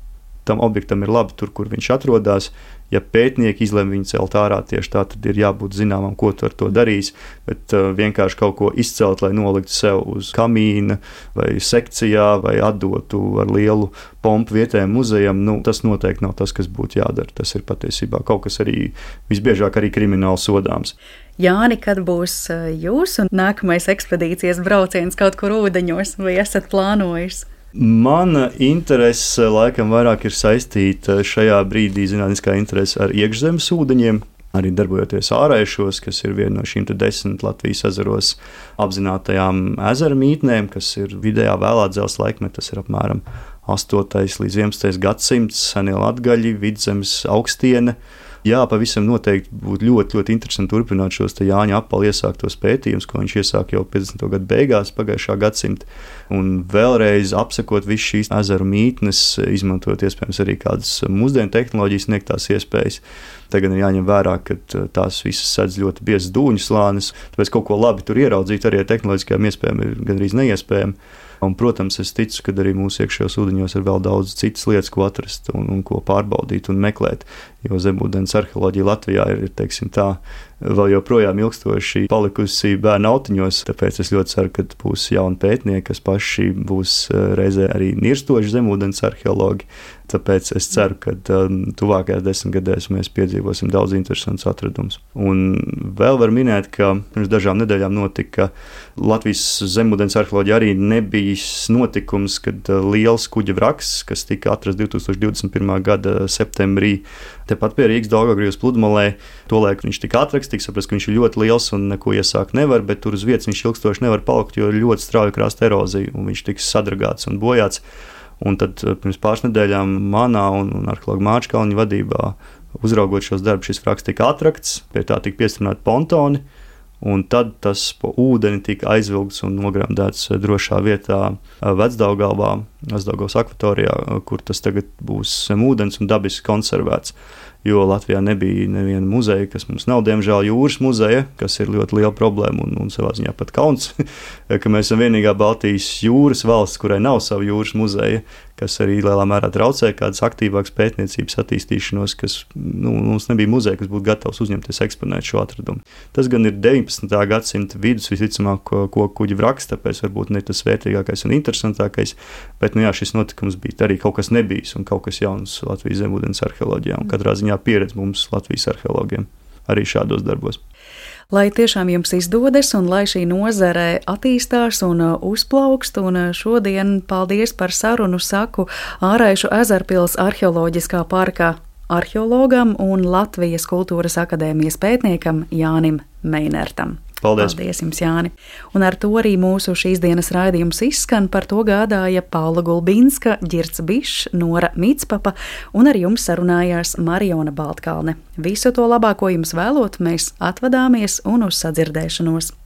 tam objektam ir labi tur, kur viņš atrodas. Ja pētnieki izlemj viņu celt ārā tieši tā, tad ir jābūt zināmam, ko tu ar to darīsi. Bet uh, vienkārši kaut ko izcelt, lai noliktu sev uz kamīna vai sekcijā, vai atdotu ar lielu pompu vietējiem muzejam, nu, tas noteikti nav tas, kas būtu jādara. Tas ir patiesībā kaut kas arī visbiežāk arī krimināli sodāms. Jāni, kad būs uh, jūsu nākamais ekspedīcijas brauciens kaut kur ūdeņos, vai esat plānojis? Mana interese laikam vairāk ir saistīta šajā brīdī zinātniskā interese ar iekšzemes ūdeņiem. Arī darbojoties ārēšos, kas ir viena no šīm desmit Latvijas ezeros apzinātajām ezera mītnēm, kas ir vidējā vēlā dzelzceļa laikmetā, tas ir apmēram 8. līdz 11. gadsimts, senie latgaļi, vidzemes augstiene jā, pavisam noteikti būtu ļoti, ļoti interesanti turpināt šos Jāņa apalu iesāktos pētījumus, ko viņš iesāka jau 50. gadu beigās pagājušā gadsimta, un vēlreiz apsekot visu šīs ezeru mītnes, izmantojot iespējams arī kādas mūsdienu tehnoloģijas sniegtās iespējas. Tagad ir jāņem vērā, ka tās visas sedz ļoti biezas dūņu slānis, tāpēc kaut ko labi tur ieraudzīt arī ar tehnoloģiskajām iespējām ir gandrīz neiespējami. Un, protams, es ticu, ka arī mūsu iekšējos ūdeņos ir vēl daudz citas lietas, ko atrast un, un ko pārbaudīt un meklēt. Jo zemūdens arheoloģija Latvijā ir, teiksim, tā, vēl joprojām ilgstoši palikusi bērnu autiņos. Tāpēc es ļoti ceru, ka būs jauni pētnieki, kas paši būs eh, reizē arī nirstoši zemūdens arheologi. Tāpēc es ceru, ka um, tuvākajās desmitgadēs mēs piedzīvosim daudz interesantus atradumus. Un vēl var minēt, ka pirms dažām nedēļām notika Latvijas zemūdens arheoloģija arī nebija notikums, kad uh, liels kuģa vraks, kas tika atrasts 2021. gada septembrī, tepat pie Rīgas Dārgājas pludmalē, tolaik viņš tika atrasts, tika saprasts, ka viņš ir ļoti liels un neko iesākt nevar, bet tur uz vietas viņš ilgstoši nevar palikt, jo ir ļoti strauja krasta erozija un viņš tiks sadragāts un bojāts. Un tad eh, pirms pāris nedēļām manā un, un arheologa Mārča Kalniņa vadībā, uzraugot šos darbus, šis fraks tika atrakts, pie tā tika piestrādāti pontoni. Un tad tas pa ūdeni tika aizvilkts un nogremdēts eh, drošā vietā eh, Vecdaugalvā, Vecdaugavas akvatorijā, kur tas tagad būs zem ūdens un dabiski konservēts jo Latvijā nebija neviena muzeja, kas mums nav, diemžēl, jūras muzeja, kas ir ļoti liela problēma un, un savā ziņā pat kauns, ka mēs esam vienīgā Baltijas jūras valsts, kurai nav sava jūras muzeja, kas arī lielā mērā traucē kādas aktīvākas pētniecības attīstīšanos, kas nu, mums nebija muzeja, kas būtu gatavs uzņemties eksponēt šo atradumu. Tas gan ir 19. gadsimta vidus visticamāk, ko, ko kuģi vraks, tāpēc varbūt ne tas vērtīgākais un interesantākais, bet nu, jā, šis notikums bija arī kaut kas nebijis un kaut kas jauns Latvijas zemūdens arheoloģijā un katrā ziņā pieredze mums Latvijas arheologiem arī šādos darbos. Lai tiešām jums izdodas un lai šī nozare attīstās un uh, uzplaukst, un uh, šodien paldies par sarunu saku Āraišu ezerpils arheoloģiskā parkā arheologam un Latvijas kultūras akadēmijas pētniekam Jānim Meinertam. Paldies! Paldies jums, Jāni! Un ar to arī mūsu šīs dienas raidījums izskan. Par to gādāja Paula Gulbinska, Girts Bišs, Nora Mitspapa un ar jums sarunājās Mariona Baltkalne. Visu to labāko jums vēlot, mēs atvadāmies un uz sadzirdēšanos!